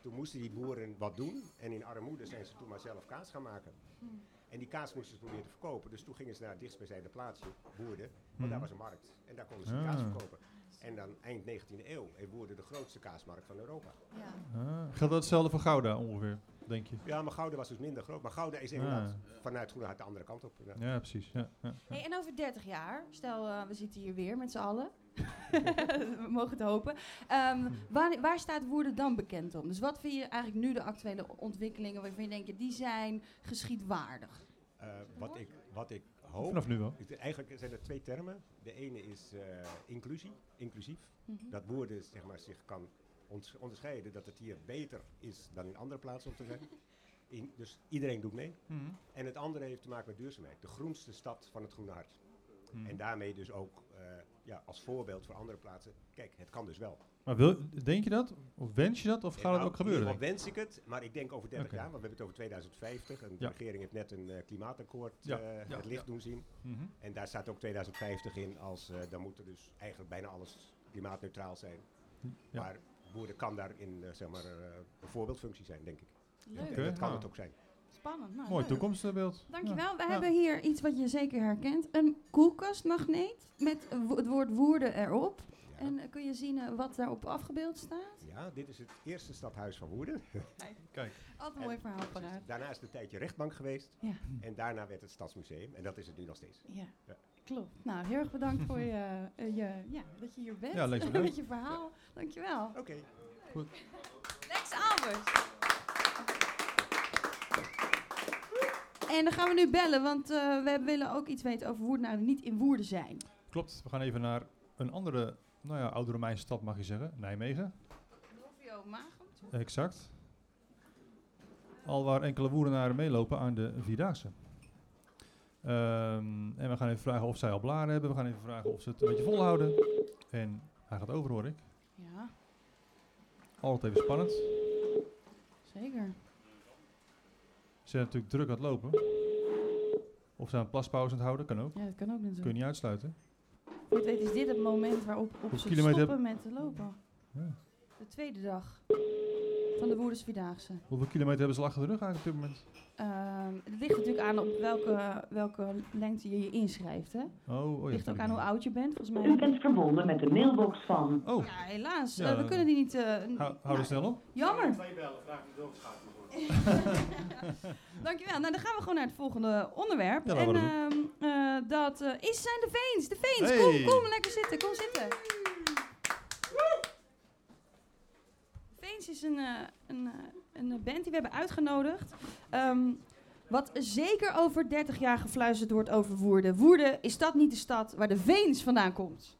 [SPEAKER 6] toen moesten die boeren wat doen. En in armoede zijn ze toen maar zelf kaas gaan maken.
[SPEAKER 1] Hmm.
[SPEAKER 6] En die kaas moesten ze proberen te verkopen. Dus toen gingen ze naar het dichtstbijzijnde plaatsje, Woerden. Want
[SPEAKER 2] Mhm.
[SPEAKER 6] daar was een markt. En daar konden ze
[SPEAKER 2] Ah.
[SPEAKER 6] kaas verkopen. En dan eind 19e eeuw heeft Woerden de grootste kaasmarkt van Europa.
[SPEAKER 1] Ja.
[SPEAKER 2] Ah, geldt dat hetzelfde voor Gouda ongeveer, denk je?
[SPEAKER 6] Ja, maar Gouda was dus minder groot. Maar Gouda is inderdaad vanuit Groene Hart de andere kant op. Ja.
[SPEAKER 2] Ja, precies. Ja, ja, ja.
[SPEAKER 1] Hey, en over 30 jaar, stel eh, we zitten hier weer met z'n allen. we mogen het hopen. Ehm, waar, waar staat Woerden dan bekend om? Dus wat vind je eigenlijk nu de actuele ontwikkelingen waarvan je denkt, die zijn geschiedwaardig?
[SPEAKER 6] Eh, wat, ik, wat ik hoop...
[SPEAKER 2] Vanaf nu wel.
[SPEAKER 6] Eigenlijk zijn er twee termen. De ene is eh, inclusie, inclusief.
[SPEAKER 1] Mhm.
[SPEAKER 6] Dat Woerden zeg maar, zich kan onderscheiden dat het hier beter is dan in andere plaatsen om te zijn. In, dus iedereen doet mee.
[SPEAKER 2] Mhm.
[SPEAKER 6] En het andere heeft te maken met duurzaamheid. De groenste stad van het Groene Hart.
[SPEAKER 2] Mhm.
[SPEAKER 6] En daarmee dus ook eh, ja, als voorbeeld voor andere plaatsen. Kijk, het kan dus wel.
[SPEAKER 2] Maar wil, denk je dat? Of wens je dat? Of gaat
[SPEAKER 6] Nou,
[SPEAKER 2] het ook gebeuren?
[SPEAKER 6] Geval wens ik het, maar ik denk over 30
[SPEAKER 2] Oké.
[SPEAKER 6] jaar, want we hebben het over 2050. En de
[SPEAKER 2] Ja.
[SPEAKER 6] regering heeft net een eh, klimaatakkoord
[SPEAKER 2] Ja,
[SPEAKER 6] eh,
[SPEAKER 2] ja,
[SPEAKER 6] het licht
[SPEAKER 2] ja.
[SPEAKER 6] doen zien.
[SPEAKER 2] Mhm.
[SPEAKER 6] En daar staat ook 2050 in, als eh, dan moet er dus eigenlijk bijna alles klimaatneutraal zijn.
[SPEAKER 2] Ja.
[SPEAKER 6] Maar boeren kan daar in eh, zeg maar, eh, een voorbeeldfunctie zijn, denk ik.
[SPEAKER 1] Leuk.
[SPEAKER 6] En dat kan
[SPEAKER 2] nou.
[SPEAKER 6] het ook zijn.
[SPEAKER 1] spannend. Nou,
[SPEAKER 2] Mooi
[SPEAKER 1] leuk.
[SPEAKER 2] toekomstbeeld.
[SPEAKER 1] Dankjewel. We
[SPEAKER 2] Ja.
[SPEAKER 1] hebben hier iets wat je zeker herkent. Een koelkastmagneet met eh, het woord woorden erop.
[SPEAKER 6] Ja.
[SPEAKER 1] En eh, kun je zien eh, wat daarop afgebeeld staat?
[SPEAKER 6] ja, dit is het eerste stadhuis van Woerden.
[SPEAKER 2] Kijk.
[SPEAKER 1] Altijd een mooi verhaal paraat.
[SPEAKER 6] Daarna is het een tijdje rechtbank geweest.
[SPEAKER 1] Ja.
[SPEAKER 6] En daarna werd het Stadsmuseum. En dat is het nu nog steeds.
[SPEAKER 1] Ja. Klopt. Nou, heel erg bedankt voor je, eh, je, ja, dat je hier bent.
[SPEAKER 2] Ja, leuk.
[SPEAKER 1] Met je verhaal. Dankjewel.
[SPEAKER 6] Oké.
[SPEAKER 1] Lex Albers. En dan gaan we nu bellen, want eh, we willen ook iets weten over Woerdenaren die niet in Woerden zijn.
[SPEAKER 2] Klopt, we gaan even naar een andere, nou ja, oude Romeinse stad mag je zeggen, Nijmegen.
[SPEAKER 1] Novio Magum.
[SPEAKER 2] Exact. Al waar enkele woerdenaren meelopen aan de Vierdaagse. Ehm, en we gaan even vragen of zij al blaren hebben. We gaan even vragen of ze het een beetje volhouden. En hij gaat over, hoor ik.
[SPEAKER 1] Ja,
[SPEAKER 2] Altijd even spannend.
[SPEAKER 1] zeker.
[SPEAKER 2] Ze zijn natuurlijk druk aan het lopen. Of ze een plaspauze aan het houden, kan ook.
[SPEAKER 1] Ja, dat kan ook
[SPEAKER 2] Kun je
[SPEAKER 1] natuurlijk.
[SPEAKER 2] niet uitsluiten.
[SPEAKER 1] Voor het weet is dit het moment waarop op ze
[SPEAKER 2] kilometer
[SPEAKER 1] stoppen met te lopen.
[SPEAKER 2] Ja.
[SPEAKER 1] De tweede dag van de Woerders Vierdaagse.
[SPEAKER 2] Hoeveel kilometer hebben ze al achter de rug eigenlijk op dit moment?
[SPEAKER 1] Ehm, het ligt natuurlijk aan op welke, welke lengte je je inschrijft. Hè?
[SPEAKER 2] Oh, oh
[SPEAKER 1] Het
[SPEAKER 2] ja.
[SPEAKER 1] ligt ook aan hoe
[SPEAKER 2] niet.
[SPEAKER 1] oud je bent, volgens
[SPEAKER 7] U
[SPEAKER 1] mij.
[SPEAKER 7] bent verbonden met de mailbox van
[SPEAKER 2] Oh,
[SPEAKER 1] Ja, helaas.
[SPEAKER 2] Ja,
[SPEAKER 1] Eh, we kunnen die niet... eh,
[SPEAKER 2] hou, hou
[SPEAKER 1] nou,
[SPEAKER 2] er snel op.
[SPEAKER 1] Jammer.
[SPEAKER 6] Twee bellen, vraag de doodschakelen.
[SPEAKER 1] Dankjewel. Nou, dan gaan we gewoon naar het volgende onderwerp.
[SPEAKER 2] Ja,
[SPEAKER 1] en
[SPEAKER 2] laten we
[SPEAKER 1] ehm, eh, dat eh, is, zijn de Veens. De Veens.
[SPEAKER 2] Hey.
[SPEAKER 1] Kom, kom, lekker zitten. Kom zitten. Is een, eh, een, eh, een band die we hebben uitgenodigd. Ehm, wat zeker over 30 jaar gefluisterd wordt over Woerden. Woerden, is dat niet de stad waar de Veens vandaan komt?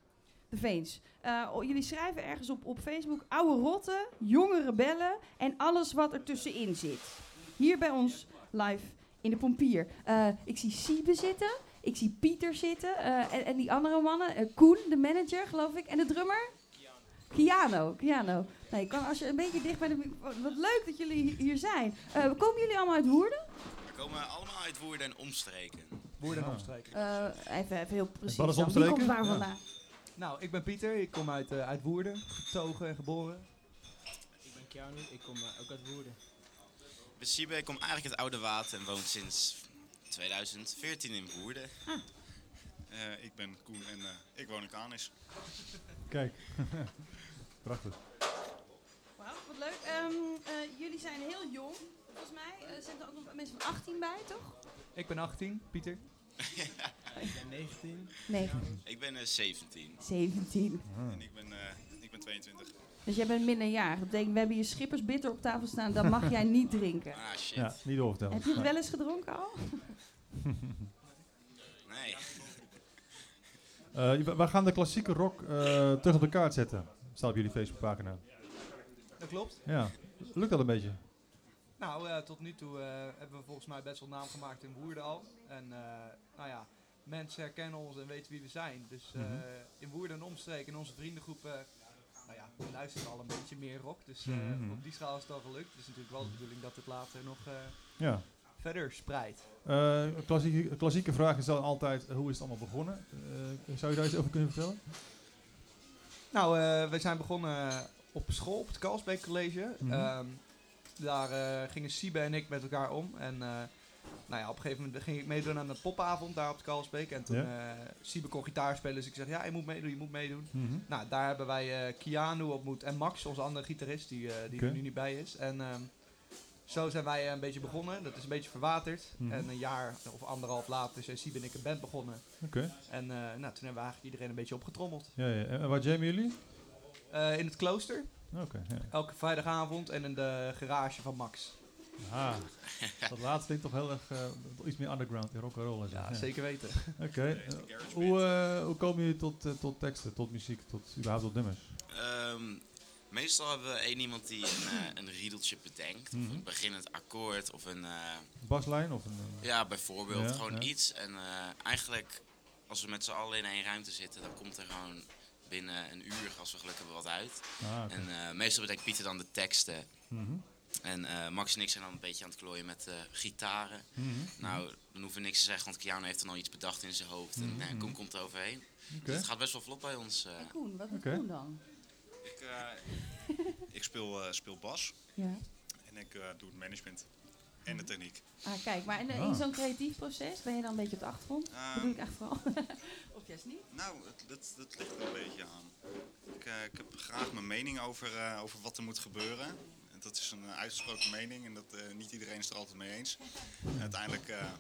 [SPEAKER 1] De Veens. Eh, jullie schrijven ergens op, op Facebook oude rotten, jonge rebellen en alles wat er tussenin zit. Hier bij ons live in de Pompier. Ik zie Siebe zitten, ik zie Pieter zitten en, en die andere mannen. Koen, de manager geloof ik, en de drummer? Kiano. Kiano. Nee, kan, als je een beetje dicht bij de microfoon... Wat leuk dat jullie hi- hier zijn. Eh, komen jullie allemaal uit Woerden?
[SPEAKER 8] We komen allemaal uit Woerden en omstreken.
[SPEAKER 9] Woerden en
[SPEAKER 2] Ah.
[SPEAKER 9] omstreken.
[SPEAKER 1] Eh, even, even heel precies.
[SPEAKER 2] Wat is
[SPEAKER 1] dan. Wie
[SPEAKER 2] omstreken?
[SPEAKER 1] komt waar
[SPEAKER 2] Ja.
[SPEAKER 1] vandaan?
[SPEAKER 9] Nou, ik ben Pieter, ik kom uit, eh, uit Woerden, getogen en geboren. Ik ben Keanu, ik kom ook uit Woerden.
[SPEAKER 8] Ik ben Siebe, ik kom eigenlijk uit Oude Water en woon sinds 2014 in Woerden.
[SPEAKER 10] Eh, ik ben Koen en eh, ik woon in Kanis.
[SPEAKER 2] Kijk. Prachtig.
[SPEAKER 1] Wauw, wat leuk. Ehm, eh, jullie zijn heel jong, volgens mij. Er zijn er ook nog mensen van 18 bij, toch?
[SPEAKER 9] Ik ben 18, Pieter. ik ben 19.
[SPEAKER 1] Nee,
[SPEAKER 8] Ik ben eh, 17
[SPEAKER 1] 17.
[SPEAKER 2] Ah.
[SPEAKER 10] En ik ben, eh, ik ben 22.
[SPEAKER 1] Dus jij bent minderjarig. Dat betekent, we hebben hier schippersbitter op tafel staan. Dat mag jij niet drinken.
[SPEAKER 8] Ah shit.
[SPEAKER 2] Ja, niet doorvertellen.
[SPEAKER 1] Heb je het wel eens gedronken al?
[SPEAKER 8] Nee.
[SPEAKER 2] Eh, we- gaan de klassieke rock eh, terug op de kaart zetten. Staat op jullie Facebookpagina.
[SPEAKER 9] Dat klopt.
[SPEAKER 2] Ja. Lukt dat een beetje?
[SPEAKER 9] Nou, eh, tot nu toe eh, hebben we volgens mij best wel naam gemaakt in Woerden al. En eh, nou ja, mensen herkennen ons en weten wie we zijn. Dus
[SPEAKER 2] Mhm.
[SPEAKER 9] in Woerden en omstreken, in onze vriendengroep, eh, nou ja, we luisteren al een beetje meer rock. Dus
[SPEAKER 2] Mhm.
[SPEAKER 9] op die schaal is het al gelukt. Het is natuurlijk wel de bedoeling dat het later nog
[SPEAKER 2] Ja.
[SPEAKER 9] verder spreidt.
[SPEAKER 2] Een klassieke, klassieke vraag is dan altijd, hoe is het allemaal begonnen? Zou je daar iets over kunnen vertellen?
[SPEAKER 9] Nou, eh, we zijn begonnen op school, op het Kalsbeek College.
[SPEAKER 2] Mhm.
[SPEAKER 9] Ehm, daar eh, gingen Siebe en ik met elkaar om. En eh, nou ja, op een gegeven moment ging ik meedoen aan de popavond daar op het Kalsbeek. En toen eh Siebe kon gitaar spelen, dus ik zeg, ja, je moet meedoen, je moet meedoen.
[SPEAKER 2] Mhm.
[SPEAKER 9] Nou, daar hebben wij Keanu ontmoet en Max, onze andere gitarist, die, die er nu niet bij is. En ehm, zo zijn wij eh, een beetje begonnen. Dat is een beetje verwaterd.
[SPEAKER 2] Mhm.
[SPEAKER 9] En een jaar of anderhalf later zijn Siebe en ik een band begonnen.
[SPEAKER 2] Oké.
[SPEAKER 9] En eh, nou, toen hebben we eigenlijk iedereen een beetje opgetrommeld.
[SPEAKER 2] Ja, ja. En waar jammen jullie?
[SPEAKER 9] Eh, in het klooster.
[SPEAKER 2] Oké. ja.
[SPEAKER 9] Elke vrijdagavond en in de garage van Max.
[SPEAKER 2] Ah, dat laatste klinkt toch heel erg eh, iets meer underground in rock and roll en zo.
[SPEAKER 9] Ja, zeker weten.
[SPEAKER 2] Oké. hoe, eh, hoe komen jullie tot, tot teksten, tot muziek, tot überhaupt tot nummers?
[SPEAKER 8] Ehm, meestal hebben we één iemand die een, eh, een riedeltje bedenkt. Of
[SPEAKER 2] Mhm.
[SPEAKER 8] een beginnend akkoord of een... eh,
[SPEAKER 2] Baslijn of een... eh,
[SPEAKER 8] ja, bijvoorbeeld.
[SPEAKER 2] Ja,
[SPEAKER 8] gewoon
[SPEAKER 2] ja.
[SPEAKER 8] iets. En eh, eigenlijk, als we met z'n allen in één ruimte zitten, dan komt er gewoon binnen een uur, als we geluk hebben, wat uit.
[SPEAKER 2] ah.
[SPEAKER 8] En eh, meestal bedenkt Pieter dan de teksten.
[SPEAKER 2] Mhm.
[SPEAKER 8] En eh, Max en ik zijn dan een beetje aan het klooien met eh, gitaren.
[SPEAKER 2] Mhm.
[SPEAKER 8] Nou, dan hoeven we niks te zeggen, want Keanu heeft dan al iets bedacht in zijn hoofd. En
[SPEAKER 2] Mhm.
[SPEAKER 8] eh, Koen komt er overheen. Dus het gaat best wel vlot bij ons. eh.
[SPEAKER 1] En Koen, wat doet
[SPEAKER 2] Oké.
[SPEAKER 1] Koen dan?
[SPEAKER 10] Ik, eh, ik speel, eh, speel bas
[SPEAKER 1] Ja.
[SPEAKER 10] en ik eh, doe het management en de techniek.
[SPEAKER 1] Ah, kijk, maar in, in
[SPEAKER 2] Ah.
[SPEAKER 1] zo'n creatief proces ben je dan een beetje op de achtergrond?
[SPEAKER 10] Eh,
[SPEAKER 1] Bedoel ik echt vooral? of juist niet?
[SPEAKER 10] nou, het, dat, dat ligt er een beetje aan. Ik, ik heb graag mijn mening over, eh, over wat er moet gebeuren. En dat is een uitgesproken mening en dat, eh, niet iedereen is er altijd mee eens. En uiteindelijk eh,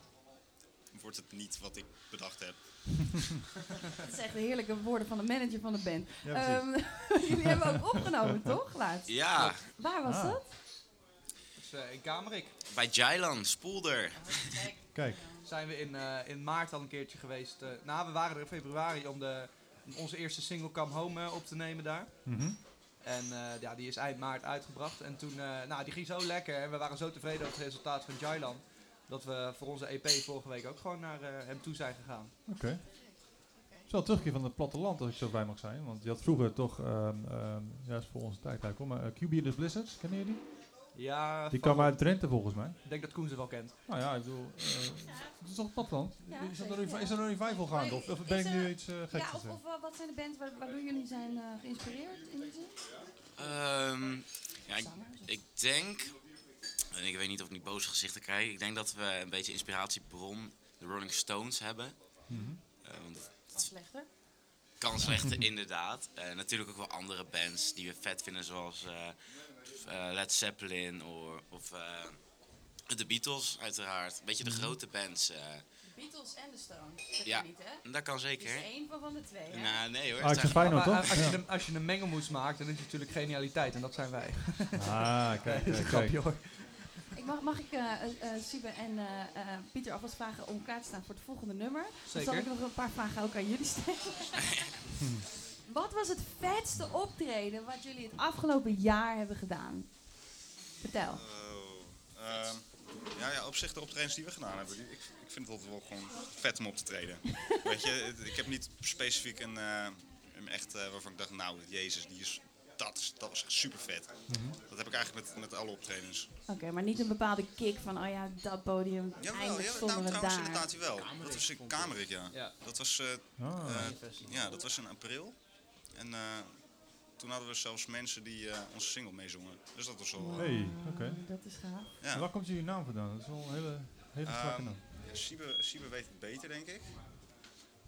[SPEAKER 10] wordt het niet wat ik bedacht heb.
[SPEAKER 1] Dat zijn echt de heerlijke woorden van de manager van de band.
[SPEAKER 2] Ja.
[SPEAKER 1] Ehm, jullie hebben ook opgenomen, toch? Laatst.
[SPEAKER 8] Ja,
[SPEAKER 1] Waar was
[SPEAKER 2] Ah.
[SPEAKER 1] dat?
[SPEAKER 9] Dus eh, in Kamerik
[SPEAKER 8] bij Jailan, Spoelder.
[SPEAKER 2] Kijk.
[SPEAKER 9] zijn we in, eh, in maart al een keertje geweest. eh, nou, we waren er in februari om, de, om onze eerste single Come Home op te nemen daar.
[SPEAKER 2] Mhm.
[SPEAKER 9] En eh, ja, die is eind maart uitgebracht. En toen, eh, nou, die ging zo lekker. En we waren zo tevreden over het resultaat van Jailan. Dat we voor onze EP vorige week ook gewoon naar eh, hem toe zijn gegaan.
[SPEAKER 2] Oké. Het is wel een terugkeer van het platteland, als ik zo bij mag zijn. Want je had vroeger toch, ehm ehm ja, is voor onze tijd eigenlijk maar uh, QB the Blizzards, kennen jullie?
[SPEAKER 9] Ja,
[SPEAKER 2] Die kwam uit Drenthe volgens mij.
[SPEAKER 9] Ik denk dat Koen ze wel kent.
[SPEAKER 2] Nou ja, ik bedoel, eh, het is toch het platteland?
[SPEAKER 1] Ja,
[SPEAKER 2] is, er een,
[SPEAKER 1] ja.
[SPEAKER 2] is er een revival gaande? Of, of ben ik nu iets eh, geks
[SPEAKER 1] Ja, of, of eh, wat zijn de bands waar- waardoor jullie zijn eh, geïnspireerd in die zin?
[SPEAKER 8] Ehm, ja, ik, ik denk, en ik weet niet of ik niet boze gezichten krijg, ik denk dat we een beetje inspiratiebron de Rolling Stones hebben.
[SPEAKER 2] Mhm.
[SPEAKER 8] Eh,
[SPEAKER 1] Wat slechter?
[SPEAKER 8] kan slechter, inderdaad. Eh, natuurlijk ook wel andere bands die we vet vinden, zoals eh, eh, Led Zeppelin or, of eh, de Beatles, uiteraard. Een beetje de grote bands. eh.
[SPEAKER 1] De Beatles en de Stones. Dat
[SPEAKER 8] Ja.
[SPEAKER 1] kan niet, hè?
[SPEAKER 8] dat kan
[SPEAKER 1] Het
[SPEAKER 8] zeker.
[SPEAKER 1] is één van, van de twee, hè?
[SPEAKER 8] Nou, nee hoor.
[SPEAKER 2] Ah, ik
[SPEAKER 9] Maar
[SPEAKER 2] toch?
[SPEAKER 9] als, je
[SPEAKER 2] Ja.
[SPEAKER 9] de, als je een mengelmoes maakt, dan is het natuurlijk genialiteit. En dat zijn wij.
[SPEAKER 2] Ah, kijk,
[SPEAKER 9] Dat is een
[SPEAKER 2] kijk.
[SPEAKER 9] grapje hoor.
[SPEAKER 1] Mag, mag ik eh eh, eh, Siebe en eh, eh, Pieter alvast vragen om klaar te staan voor het volgende nummer? Dan zal
[SPEAKER 9] Zeker.
[SPEAKER 1] ik nog een paar vragen ook aan jullie stellen. wat was het vetste optreden wat jullie het afgelopen jaar hebben gedaan? Vertel.
[SPEAKER 10] Oh, ehm, ja, ja, op zich de optredens die we gedaan hebben, ik, ik vind het wel gewoon vet om op te treden. Weet je, ik heb niet specifiek een, eh, een echt eh, waarvan ik dacht, nou, jezus, die is, dat, is, dat was echt super vet.
[SPEAKER 2] Mhm.
[SPEAKER 10] Dat heb ik eigenlijk met, met alle optredens.
[SPEAKER 1] Oké, maar niet een bepaalde kick van, oh ja, dat podium,
[SPEAKER 10] Jawel,
[SPEAKER 1] eindelijk
[SPEAKER 10] ja,
[SPEAKER 1] stonden
[SPEAKER 10] nou,
[SPEAKER 1] we
[SPEAKER 10] trouwens
[SPEAKER 1] daar.
[SPEAKER 10] inderdaad wel. Dat was in Kamerik, ja.
[SPEAKER 9] Ja.
[SPEAKER 10] Dat was, eh,
[SPEAKER 2] Ah.
[SPEAKER 10] eh, ja, dat was in april. En eh, toen hadden we zelfs mensen die eh, onze single meezongen. Dus dat was wel...
[SPEAKER 2] Hey, oké.
[SPEAKER 1] Dat is gaaf.
[SPEAKER 10] ja.
[SPEAKER 2] En Waar komt jullie naam vandaan? Dat is wel een hele, hele
[SPEAKER 10] Ehm,
[SPEAKER 2] zwakke naam.
[SPEAKER 10] Siebe, Siebe weet het beter, denk ik.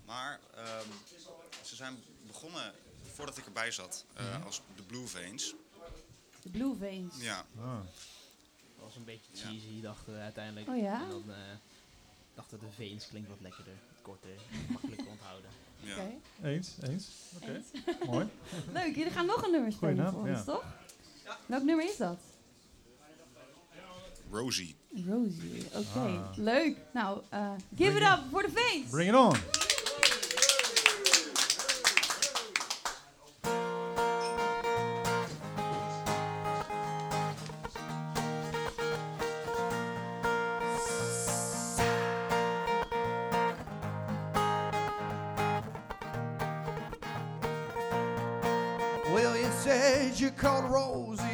[SPEAKER 10] Maar ehm, ze zijn begonnen voordat ik erbij zat eh,
[SPEAKER 2] Mhm.
[SPEAKER 10] als de Blue Veins.
[SPEAKER 1] De Blue Veins.
[SPEAKER 10] Ja,
[SPEAKER 2] Ah.
[SPEAKER 11] Dat was een beetje
[SPEAKER 10] Ja.
[SPEAKER 11] cheesy, dachten we uiteindelijk.
[SPEAKER 1] Oh ja?
[SPEAKER 11] En dan eh, dachten we de Veens klinkt wat lekkerder, korter, makkelijk te onthouden.
[SPEAKER 10] ja.
[SPEAKER 1] Oké.
[SPEAKER 2] Eens, eens. Oké, mooi.
[SPEAKER 1] Leuk, jullie gaan nog een nummer
[SPEAKER 2] Goeie
[SPEAKER 1] spelen
[SPEAKER 2] naam,
[SPEAKER 1] voor
[SPEAKER 2] ja.
[SPEAKER 1] ons, toch? Welk nummer is dat?
[SPEAKER 10] Rosie.
[SPEAKER 1] Rosie, oké.
[SPEAKER 2] Ah.
[SPEAKER 1] Leuk. Nou, eh, give
[SPEAKER 2] Bring
[SPEAKER 1] it
[SPEAKER 2] it-
[SPEAKER 1] up voor de Veens.
[SPEAKER 2] Bring it on.
[SPEAKER 3] you called Rosie.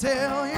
[SPEAKER 3] Tell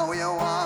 [SPEAKER 3] know you won't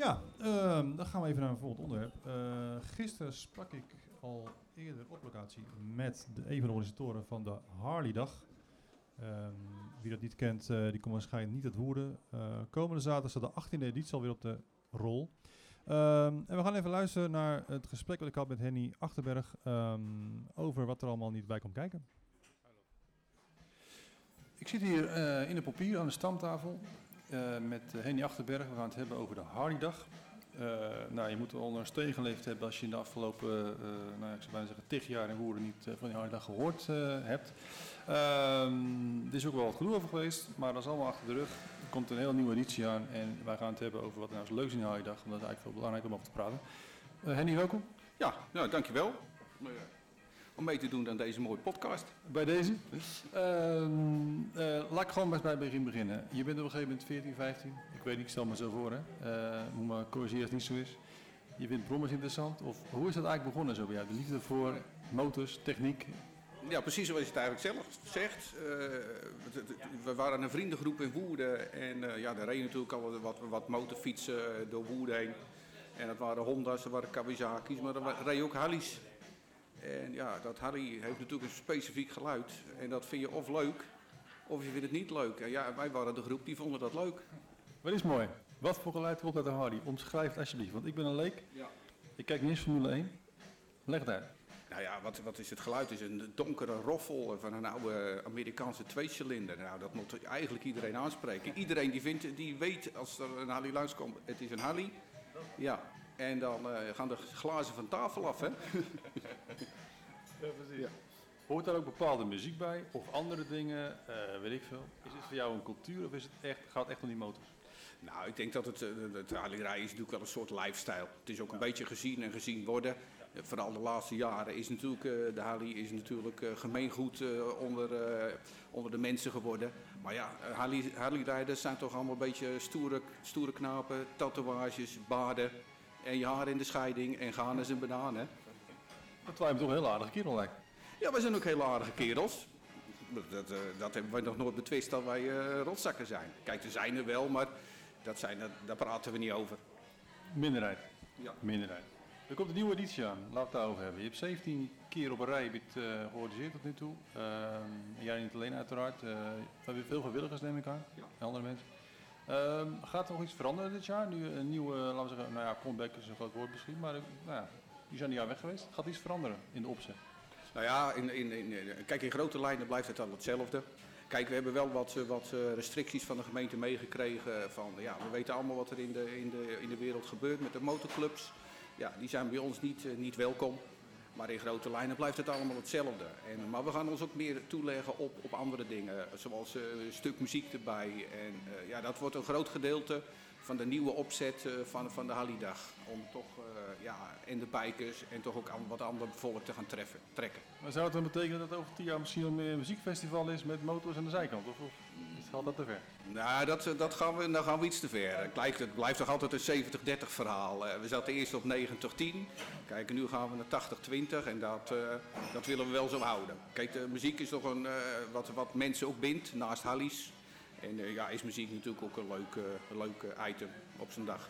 [SPEAKER 12] Ja, ehm, dan gaan we even naar een volgend onderwerp. Eh, gisteren sprak ik al eerder op locatie met de, een van de organisatoren van de Harley-dag. Ehm, wie dat niet kent, eh, die komt waarschijnlijk niet uit Woerden. Eh, komende zaterdag staat de 18e editie alweer op de rol. Ehm, en we gaan even luisteren naar het gesprek dat ik had met Henny Achterberg over wat er allemaal niet bij komt kijken.
[SPEAKER 2] Ik zit hier in de papier aan de stamtafel eh, met eh, Henny Achterberg. We gaan het hebben over de Hardy-dag. Eh, nou, je moet wel onder een steen geleefd hebben als je in de afgelopen, eh, nou, ik zou bijna zeggen, tig jaar in Woerden niet van die Hardy-dag gehoord eh, hebt. Ehm, er is ook wel wat gedoe over geweest, maar dat is allemaal achter de rug. Er komt een heel nieuwe editie aan en wij gaan het hebben over wat er nou zo leuk is in de Hardy-dag. Want dat is eigenlijk veel belangrijk om over te praten. Eh, Henny, welkom.
[SPEAKER 13] Ja, nou, dankjewel. Om, mee te doen aan deze mooie podcast.
[SPEAKER 2] Bij deze. Ehm, eh, laat ik gewoon maar eens bij het begin beginnen. Je bent op een gegeven moment 14, 15. Ik weet niet, ik stel me zo voor. Hè. Eh, moet maar corrigeren als het niet zo is. Je vindt brommers interessant. Of hoe is dat eigenlijk begonnen zo bij jou? De liefde voor motors, techniek.
[SPEAKER 13] Ja, precies zoals je het eigenlijk zelf zegt. Eh, we waren een vriendengroep in Woerden. En ja, er reden natuurlijk al wat, wat motorfietsen door Woerden heen. En dat waren Honda's, dat waren Kawasaki's, maar er reden ook Harleys. En ja, dat Harley heeft natuurlijk een specifiek geluid. En dat vind je of leuk, of je vindt het niet leuk. En ja, wij waren de groep die vonden dat leuk.
[SPEAKER 2] Wat is mooi? Wat voor geluid komt uit de Hardy? Omschrijf het alsjeblieft, want ik ben een leek.
[SPEAKER 13] Ja.
[SPEAKER 2] Ik kijk niet eens Formule 1. Leg het uit.
[SPEAKER 13] Nou ja, wat, wat is het geluid? Het is een donkere roffel van een oude Amerikaanse tweecilinder. Nou, dat moet eigenlijk iedereen aanspreken. Iedereen die, vindt, die weet als er een Harley langskomt, het is een Harley. Ja, en dan eh, gaan de glazen van tafel af, hè?
[SPEAKER 2] Ja, precies. Hoort daar ook bepaalde muziek bij of andere dingen, eh, weet ik veel? Is het voor jou een cultuur of is het echt, gaat het echt om die motors?
[SPEAKER 13] Nou, ik denk dat het, eh, het Harley-rijden is natuurlijk wel een soort lifestyle. Het is ook een beetje gezien en gezien worden. Eh, Vooral de laatste jaren is natuurlijk, eh, de Harley is natuurlijk eh, gemeengoed eh, onder, eh, onder de mensen geworden. Maar ja, eh, Harley- Harley-rijders zijn toch allemaal een beetje stoere, stoere knapen, tatoeages, baden en je haar in de scheiding en gaan eens en bananen.
[SPEAKER 2] Dat lijkt me toch een heel aardige kerel lijkt.
[SPEAKER 13] Ja, wij zijn ook hele aardige kerels. Dat, eh, dat hebben wij nog nooit betwist dat wij eh, rotzakken zijn. Kijk, er zijn er wel, maar dat zijn, er- daar praten we niet over.
[SPEAKER 2] Minderheid.
[SPEAKER 13] Ja.
[SPEAKER 2] Minderheid. Er komt een nieuwe editie aan, laten we het daarover hebben. Je hebt 17 keer op een rij het, eh, georganiseerd tot nu toe. Ehm, jij niet alleen uiteraard. We hebben veel vrijwilligers neem ik aan, en andere mensen. Ehm, gaat er nog iets veranderen dit jaar? Nu een nieuwe, laten we zeggen, nou ja, comeback is een groot woord misschien, maar eh, nou ja, die zijn een jaar weg geweest. Gaat iets veranderen in de opzet?
[SPEAKER 13] Nou ja, in, in, in, kijk, in grote lijnen blijft het al hetzelfde. Kijk, we hebben wel wat, eh, wat eh, restricties van de gemeente meegekregen. Van, ja, we weten allemaal wat er in de, in, de, in de wereld gebeurt met de motorclubs. Ja, die zijn bij ons niet, eh, niet welkom. Maar in grote lijnen blijft het allemaal hetzelfde. En, maar we gaan ons ook meer toeleggen op, op andere dingen, zoals eh, een stuk muziek erbij. En eh, ja, dat wordt een groot gedeelte van de nieuwe opzet eh, van, van de Hallidag. Om toch, ja, en de bikers en toch ook aan wat ander volk te gaan treffen, trekken.
[SPEAKER 14] Maar zou het dan betekenen dat over tien jaar misschien een muziekfestival is met motors aan de zijkant? Of gaat dat te ver?
[SPEAKER 13] Nou, dat, eh, dat gaan we, dan gaan we iets te ver. Het, lijkt, het blijft toch altijd een 70-30 verhaal. Eh, we zaten eerst op 90-10. Kijk, en nu gaan we naar 80-20 en dat, eh, dat willen we wel zo houden. Kijk, de muziek is toch een, eh, wat, wat mensen ook bindt, naast Hallies. En eh, ja, is muziek natuurlijk ook een leuk, leuk item op zijn dag.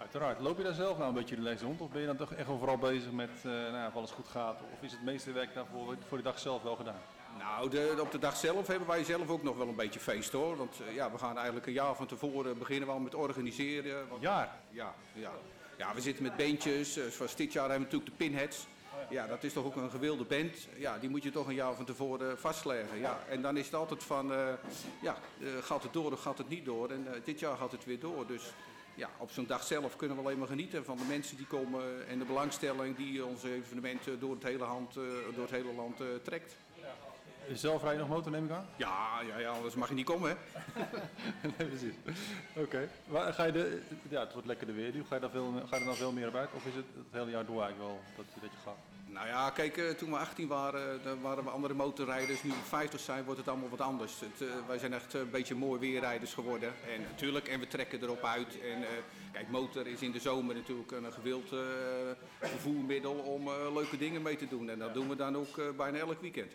[SPEAKER 14] Uiteraard. Loop je daar zelf nou een beetje de les rond? Of ben je dan toch echt wel vooral bezig met eh, nou, ja, of alles goed gaat? Of is het meeste werk daarvoor voor de dag zelf wel gedaan?
[SPEAKER 13] Nou, de, op de dag zelf hebben wij zelf ook nog wel een beetje feest hoor. Want eh, ja, we gaan eigenlijk een jaar van tevoren beginnen we al met organiseren. Want,
[SPEAKER 14] jaar?
[SPEAKER 13] Ja, ja. ja, we zitten met bandjes. eh, Zoals dit jaar hebben we natuurlijk de Pinheads. Ja, dat is toch ook een gewilde band. Ja, die moet je toch een jaar van tevoren vastleggen. Ja, en dan is het altijd van, eh, ja, eh, gaat het door of gaat het niet door? En eh, dit jaar gaat het weer door. Dus ja, op zo'n dag zelf kunnen we alleen maar genieten van de mensen die komen en de belangstelling die ons evenement eh, door het hele, hand, eh, door het hele land eh, trekt.
[SPEAKER 14] Zelf rij je nog motor, neem ik aan?
[SPEAKER 13] Ja, ja, ja, anders mag je niet komen, hè?
[SPEAKER 14] nee, precies. Oké. Maar Ga je de, ja, het wordt lekker de weer nu. Ga je, daar veel, ga je er dan veel meer op uit? Of is het het hele jaar door eigenlijk wel dat, dat je gaat?
[SPEAKER 13] Nou ja, kijk, eh, toen we 18 waren, dan waren we andere motorrijders. Nu we 50 zijn, wordt het allemaal wat anders. Het, eh, wij zijn echt een beetje mooi weerrijders geworden. En natuurlijk, en we trekken erop uit. En eh, kijk, motor is in de zomer natuurlijk een gewild eh, vervoermiddel om eh, leuke dingen mee te doen. En dat doen we dan ook eh, bijna elk weekend.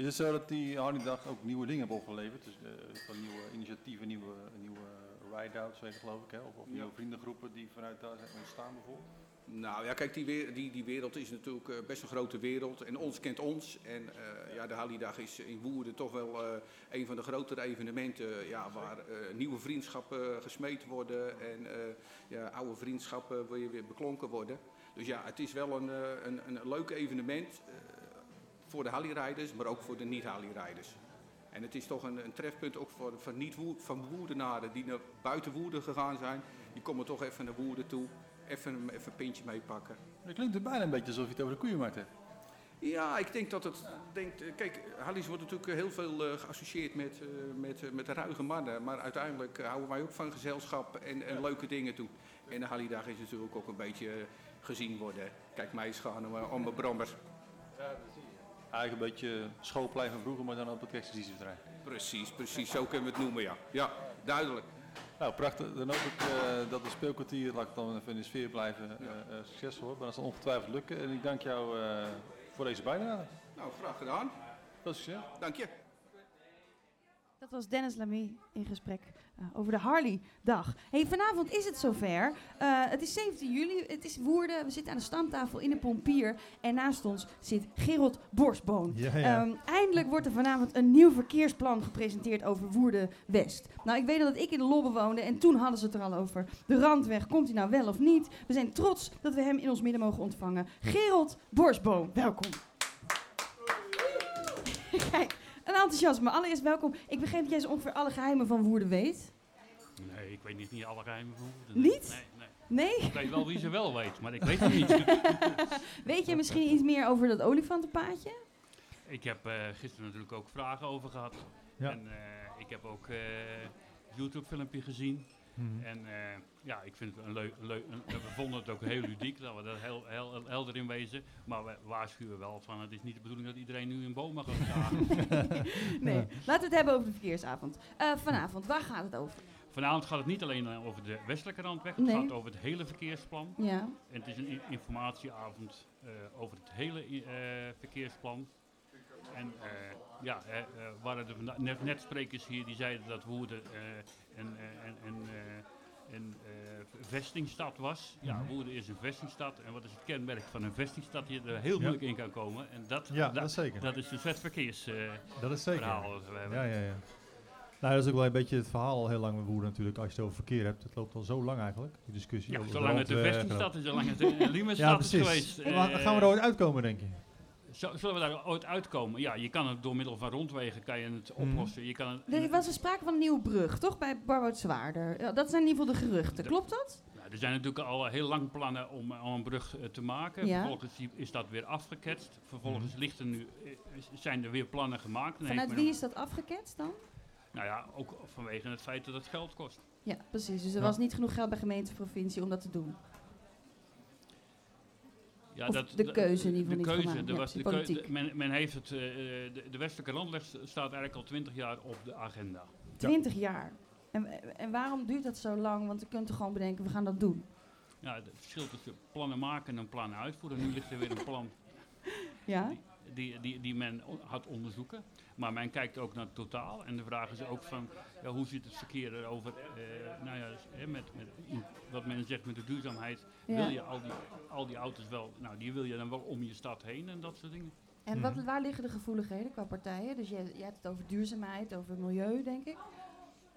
[SPEAKER 14] Is het zo dat die Harley-dag ook nieuwe dingen hebben opgeleverd? Dus eh, van nieuwe initiatieven, nieuwe, nieuwe ride-outs, weet ik, geloof ik, hè? Of, of
[SPEAKER 13] Ja.
[SPEAKER 14] nieuwe vriendengroepen die vanuit daar zijn ontstaan bijvoorbeeld?
[SPEAKER 13] Nou ja, kijk, die, die, die wereld is natuurlijk eh, best een grote wereld. En ons kent ons. En eh, ja, de Hallidag is in Woerden toch wel een van de grotere evenementen ja, waar nieuwe vriendschappen gesmeed worden. En ja, oude vriendschappen weer, weer beklonken worden. Dus ja, het is wel een, een, een leuk evenement voor de Hallirijders, maar ook voor de niet-Hallirijders. En het is toch een, een trefpunt ook voor, voor niet van Woerdenaren die naar buiten Woerden gegaan zijn. Die komen toch even naar Woerden toe, even, een- even een pintje meepakken.
[SPEAKER 14] Het klinkt er bijna een beetje alsof je het over de koeienmarkt hebt.
[SPEAKER 13] Ja, ik denk dat het. Denkt, eh, kijk, Hallies wordt natuurlijk heel veel eh, geassocieerd met, eh, met, eh, met de ruige mannen. Maar uiteindelijk houden wij ook van gezelschap en, en leuke dingen doen. En de Halliedag is natuurlijk ook een beetje gezien worden. Kijk, mij is gaan om, eh, om mijn brommers.
[SPEAKER 14] Eigenlijk een beetje schoolplein van vroeger, maar dan op het exercitiebedrijf.
[SPEAKER 13] Precies, precies. Zo kunnen we het noemen, ja. Ja, duidelijk.
[SPEAKER 14] Nou, prachtig. Dan hoop ik eh, dat het speelkwartier, laat ik dan even in de sfeer blijven, eh, eh, succesvol wordt. Maar dat zal ongetwijfeld lukken. En ik dank jou eh, voor deze bijdrage.
[SPEAKER 13] Nou, graag gedaan.
[SPEAKER 14] Veel succes.
[SPEAKER 13] Dank je.
[SPEAKER 1] Dat was Dennis Lamy in gesprek over de Harley-dag. Hey, vanavond is het zover. Eh, het is 17 juli, het is Woerden. We zitten aan de stamtafel in de Pompier. En naast ons zit Gerald Borstboon.
[SPEAKER 2] Ja, ja.
[SPEAKER 1] Ehm, eindelijk wordt er vanavond een nieuw verkeersplan gepresenteerd over Woerden-West. Nou, ik weet dat ik in de Lobbe woonde en toen hadden ze het er al over. De Randweg, komt hij nou wel of niet? We zijn trots dat we hem in ons midden mogen ontvangen. Gerald Borstboon, welkom. Kijk, een enthousiasme. Allereerst welkom. Ik begreep dat jij zo ongeveer alle geheimen van Woerden weet.
[SPEAKER 15] Nee, ik weet niet, niet alle geheimen van Woerden. nee.
[SPEAKER 1] Niet?
[SPEAKER 15] Nee, nee.
[SPEAKER 1] Nee?
[SPEAKER 15] Ik weet wel wie ze wel weet, maar ik weet het niet.
[SPEAKER 1] Weet je misschien iets meer over dat olifantenpaadje?
[SPEAKER 15] ik heb eh, gisteren natuurlijk ook vragen over gehad.
[SPEAKER 2] Ja.
[SPEAKER 15] En eh, ik heb ook eh YouTube-filmpje gezien.
[SPEAKER 2] Mhm.
[SPEAKER 15] En eh, ja, ik vind het een leuk... we vonden het ook heel ludiek, dat we daar heel, heel, heel helder in wezen. Maar we waarschuwen wel van, het is niet de bedoeling dat iedereen nu in bomen gaat staan.
[SPEAKER 1] Nee, laten we het hebben over de verkeersavond. Eh, vanavond, waar gaat het over?
[SPEAKER 15] Vanavond gaat het niet alleen eh, over de westelijke randweg, het
[SPEAKER 1] Nee.
[SPEAKER 15] gaat over het hele verkeersplan.
[SPEAKER 1] Ja.
[SPEAKER 15] En het is een informatieavond eh, over het hele eh, verkeersplan. En eh, ja, eh, eh, waren er net, net sprekers hier die zeiden dat Woerden een, een, een, een vestingstad was. Ja,
[SPEAKER 2] Mhm.
[SPEAKER 15] Woerden is een vestingstad. En wat is het kenmerk van een vestingstad? Je er heel
[SPEAKER 2] Ja.
[SPEAKER 15] moeilijk in kan komen. En dat,
[SPEAKER 2] Ja, dat is zeker.
[SPEAKER 15] Dat is dus het verkeers
[SPEAKER 2] Dat is zeker.
[SPEAKER 15] verhaal dat we hebben.
[SPEAKER 2] Ja, ja, ja. Nou, dat is ook wel een beetje het verhaal al heel lang met Woerden natuurlijk. Als je het over verkeer hebt, het loopt al zo lang eigenlijk, die discussie.
[SPEAKER 15] Ja, zolang het een
[SPEAKER 2] randweg
[SPEAKER 15] vestingstad is, zolang het een
[SPEAKER 2] ja,
[SPEAKER 15] is
[SPEAKER 2] precies.
[SPEAKER 15] geweest,
[SPEAKER 2] Maar gaan we er ooit uitkomen, denk je?
[SPEAKER 15] Zullen we daar ooit uitkomen? Ja, je kan het door middel van rondwegen kan je het
[SPEAKER 2] Mhm.
[SPEAKER 15] oplossen. Je kan het,
[SPEAKER 1] Er was er sprake van een nieuwe brug, toch? Bij Barbout Zwaarder. Ja, dat zijn in ieder geval de geruchten. Klopt dat?
[SPEAKER 15] Nou, er zijn natuurlijk al heel lang plannen om, om een brug eh, te maken.
[SPEAKER 1] Ja.
[SPEAKER 15] Vervolgens is dat weer afgeketst. Vervolgens
[SPEAKER 2] Mhm.
[SPEAKER 15] ligt er nu, eh, zijn er weer plannen gemaakt.
[SPEAKER 1] Vanuit wie is dat afgeketst dan?
[SPEAKER 15] Nou ja, ook vanwege het feit dat het geld kost.
[SPEAKER 1] Ja, precies. Dus er
[SPEAKER 15] Ja.
[SPEAKER 1] was niet genoeg geld bij gemeente provincie om dat te doen.
[SPEAKER 15] Ja,
[SPEAKER 1] Of de keuze in ieder geval
[SPEAKER 15] de
[SPEAKER 1] niet
[SPEAKER 15] keuze,
[SPEAKER 1] gemaakt.
[SPEAKER 15] er
[SPEAKER 1] Ja,
[SPEAKER 15] was de
[SPEAKER 1] precies,
[SPEAKER 15] keu-
[SPEAKER 1] politiek.
[SPEAKER 15] de- men, men heeft het, eh, eh, de, de westelijke randleg staat eigenlijk al twintig jaar op de agenda.
[SPEAKER 1] 20 jaar. En, en waarom duurt dat zo lang? Want je kunt toch gewoon bedenken, we gaan dat doen.
[SPEAKER 15] Ja, het verschil tussen plannen maken en plannen uitvoeren. Nu ligt er weer een plan
[SPEAKER 1] Ja?
[SPEAKER 15] die, die, die men o- had onderzoeken. Maar men kijkt ook naar het totaal. En de vraag is ook van, ja, hoe zit het verkeer erover? eh, nou ja, dus, hè, met, met wat men zegt met de duurzaamheid.
[SPEAKER 1] Ja.
[SPEAKER 15] Wil je al die, al die auto's wel, nou die wil je dan wel om je stad heen en dat soort dingen.
[SPEAKER 1] En wat, waar liggen de gevoeligheden qua partijen? Dus jij, jij hebt het over duurzaamheid, over milieu, denk ik.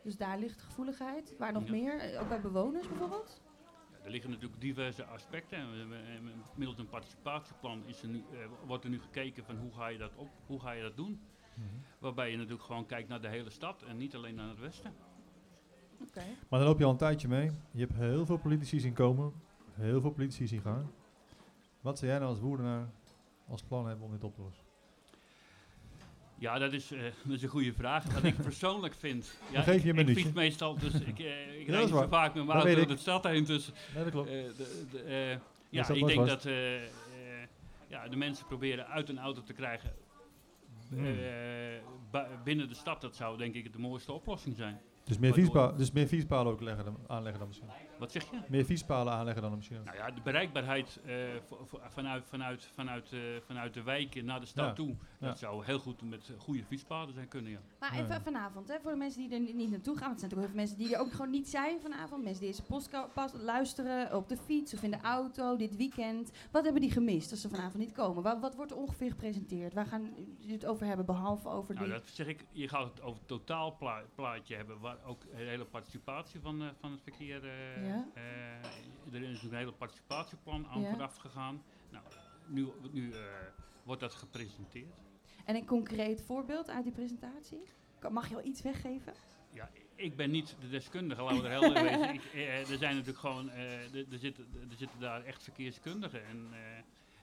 [SPEAKER 1] Dus daar ligt gevoeligheid. Waar nog
[SPEAKER 15] Ja.
[SPEAKER 1] meer? Ook bij bewoners bijvoorbeeld?
[SPEAKER 15] Er liggen natuurlijk diverse aspecten. En we- we- en middels een participatieplan is er nu, eh, wordt er nu gekeken van hoe ga je dat, op, hoe ga je dat doen. Waarbij je natuurlijk gewoon kijkt naar de hele stad en niet alleen naar het westen.
[SPEAKER 1] Oké.
[SPEAKER 2] Maar dan loop je al een tijdje mee. Je hebt heel veel politici zien komen, heel veel politici zien gaan. Wat zou jij nou als woerdenaar als plan hebben om dit op te lossen?
[SPEAKER 15] Ja, dat is, eh, dat is een goede vraag. Wat ik persoonlijk vind. Ja,
[SPEAKER 2] geef je
[SPEAKER 15] ik,
[SPEAKER 2] een
[SPEAKER 15] ik fiets meestal, dus ik, eh, ik
[SPEAKER 2] Ja,
[SPEAKER 15] rijd zo vaak met mijn auto door de stad heen. Dus,
[SPEAKER 2] Nee, dat klopt.
[SPEAKER 15] eh, de, eh, ja, ik denk
[SPEAKER 2] vast.
[SPEAKER 15] dat ja, de mensen proberen uit een auto te krijgen
[SPEAKER 2] Hmm.
[SPEAKER 15] eh, binnen de stad. Dat zou denk ik de mooiste oplossing zijn.
[SPEAKER 2] Dus meer, fietspa dus meer fietspalen ook leggen dan, aanleggen dan misschien?
[SPEAKER 15] Wat zeg je?
[SPEAKER 2] Meer fietspalen aanleggen dan misschien.
[SPEAKER 15] Nou ja, de bereikbaarheid eh, vanuit, vanuit, vanuit, eh, vanuit de wijken naar de stad
[SPEAKER 2] Ja.
[SPEAKER 15] toe,
[SPEAKER 2] Ja.
[SPEAKER 15] dat zou heel goed met eh, goede fietspaden zijn kunnen, ja.
[SPEAKER 1] Maar even vanavond, hè, voor de mensen die er ni- niet naartoe gaan. Want er zijn natuurlijk heel veel mensen die er ook gewoon niet zijn vanavond. Mensen die deze podcast luisteren op de fiets of in de auto dit weekend. Wat hebben die gemist als ze vanavond niet komen? Wat, wat wordt er ongeveer gepresenteerd? Waar gaan jullie het over hebben, behalve over
[SPEAKER 15] Nou,
[SPEAKER 1] die...
[SPEAKER 15] dat zeg ik, je gaat het over het totaalplaatje hebben, waar ook de hele participatie van, eh, van het verkeer. eh,
[SPEAKER 1] Ja.
[SPEAKER 15] eh, er is een hele participatieplan aan
[SPEAKER 1] Ja.
[SPEAKER 15] vooraf gegaan. Nou, nu, nu eh, wordt dat gepresenteerd.
[SPEAKER 1] En een concreet voorbeeld uit die presentatie? Mag je al iets weggeven?
[SPEAKER 15] Ja, ik ben niet de deskundige, laten we er helder in wezen. Ik, eh, er zijn natuurlijk gewoon, eh, er, er zitten, er zitten daar echt verkeerskundigen. En eh,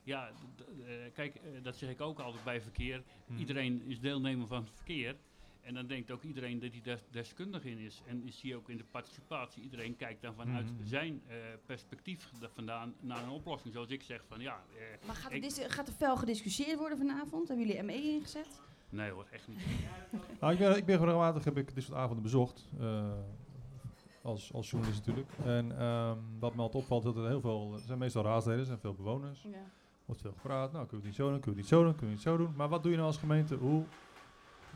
[SPEAKER 15] ja, eh, kijk, eh, dat zeg ik ook altijd bij verkeer.
[SPEAKER 2] Mhm.
[SPEAKER 15] Iedereen is deelnemer van het verkeer. En dan denkt ook iedereen dat hij des, deskundig in is. En is hier ook in de participatie. Iedereen kijkt dan vanuit
[SPEAKER 2] Mhm.
[SPEAKER 15] zijn eh, perspectief da- vandaan naar een oplossing. Zoals ik zeg van ja. eh,
[SPEAKER 1] Maar gaat er, gaat er fel gediscussieerd worden vanavond? Hebben jullie ME ingezet?
[SPEAKER 15] Nee hoor, echt niet.
[SPEAKER 2] Nou, ik, ben, ik ben regelmatig heb ik dit soort avonden bezocht. eh, als, als journalist natuurlijk. En ehm, wat me altijd opvalt, dat er heel veel, er zijn meestal raadsleden, er zijn veel bewoners.
[SPEAKER 1] Ja.
[SPEAKER 2] Wordt veel gepraat, nou kun je het niet zo doen, kun je het niet zo doen, kun je het niet zo doen. Maar wat doe je nou als gemeente? Hoe,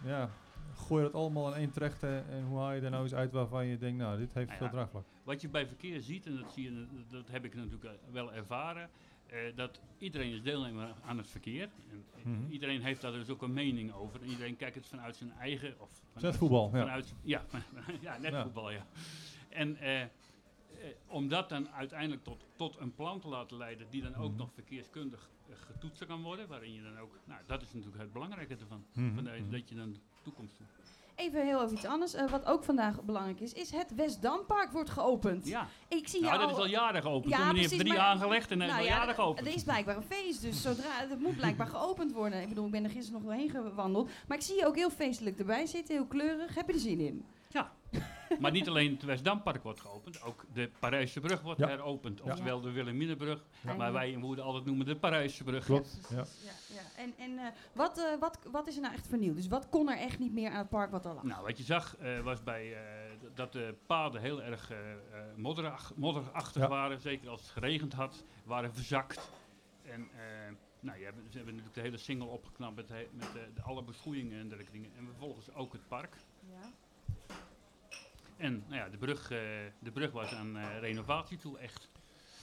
[SPEAKER 2] ja, gooi je dat allemaal in één terecht en, hoe haal je er nou iets uit waarvan je denkt, nou dit heeft
[SPEAKER 15] Nou
[SPEAKER 2] veel draagvlak.
[SPEAKER 15] Wat je bij verkeer ziet, en dat, zie je, dat heb ik natuurlijk eh, wel ervaren, eh, dat iedereen is deelnemer aan het verkeer. En
[SPEAKER 2] Mhm.
[SPEAKER 15] Iedereen heeft daar dus ook een mening over. En iedereen kijkt het vanuit zijn eigen... Of
[SPEAKER 2] Net voetbal, ja.
[SPEAKER 15] Vanuit, ja, ja, net
[SPEAKER 2] Ja.
[SPEAKER 15] voetbal, ja. En eh, eh, om dat dan uiteindelijk tot, tot een plan te laten leiden, die dan ook
[SPEAKER 2] Mhm.
[SPEAKER 15] nog verkeerskundig eh, getoetst kan worden, waarin je dan ook... Nou, dat is natuurlijk het belangrijke ervan.
[SPEAKER 2] Mhm,
[SPEAKER 15] van. Dat je dan toekomst.
[SPEAKER 1] Even heel even iets anders. Eh, wat ook vandaag belangrijk is, is het Westdampark wordt geopend.
[SPEAKER 15] Ja.
[SPEAKER 1] Ik zie
[SPEAKER 15] Nou, dat is al jaren geopend.
[SPEAKER 1] Ja,
[SPEAKER 15] Toen meneer
[SPEAKER 1] precies,
[SPEAKER 15] drie
[SPEAKER 1] maar-
[SPEAKER 15] aangelegd en
[SPEAKER 1] nou
[SPEAKER 15] is al
[SPEAKER 1] ja,
[SPEAKER 15] jaren geopend.
[SPEAKER 1] Er is blijkbaar een feest, dus zodra, het moet blijkbaar geopend worden. Ik bedoel, ik ben er gisteren nog doorheen gewandeld. Maar ik zie je ook heel feestelijk erbij zitten, heel kleurig. Heb je er zin in?
[SPEAKER 15] Ja. Maar niet alleen het Westdampark wordt geopend, ook de Parijse brug wordt
[SPEAKER 2] Ja.
[SPEAKER 15] heropend.
[SPEAKER 2] Ja.
[SPEAKER 15] Oftewel de Wilhelminabrug,
[SPEAKER 1] Ja.
[SPEAKER 15] maar wij in Woerden altijd noemen de Parijse brug.
[SPEAKER 2] Klopt, ja.
[SPEAKER 1] Ja, ja. En, en eh, wat, eh, wat, wat is er nou echt vernieuwd? Dus wat kon er echt niet meer aan het park wat al lag?
[SPEAKER 15] Nou, wat je zag eh, was bij, eh, dat de paden heel erg eh, eh, modderach- modderachtig
[SPEAKER 2] Ja.
[SPEAKER 15] waren. Zeker als het geregend had, waren verzakt. En eh, nou, je hebt, ze hebben natuurlijk de hele single opgeknapt met, he- met de, de alle beschoeien en dergelijke dingen. En vervolgens ook het park. En nou ja, de, brug, eh, de brug was aan eh, renovatie toe, echt.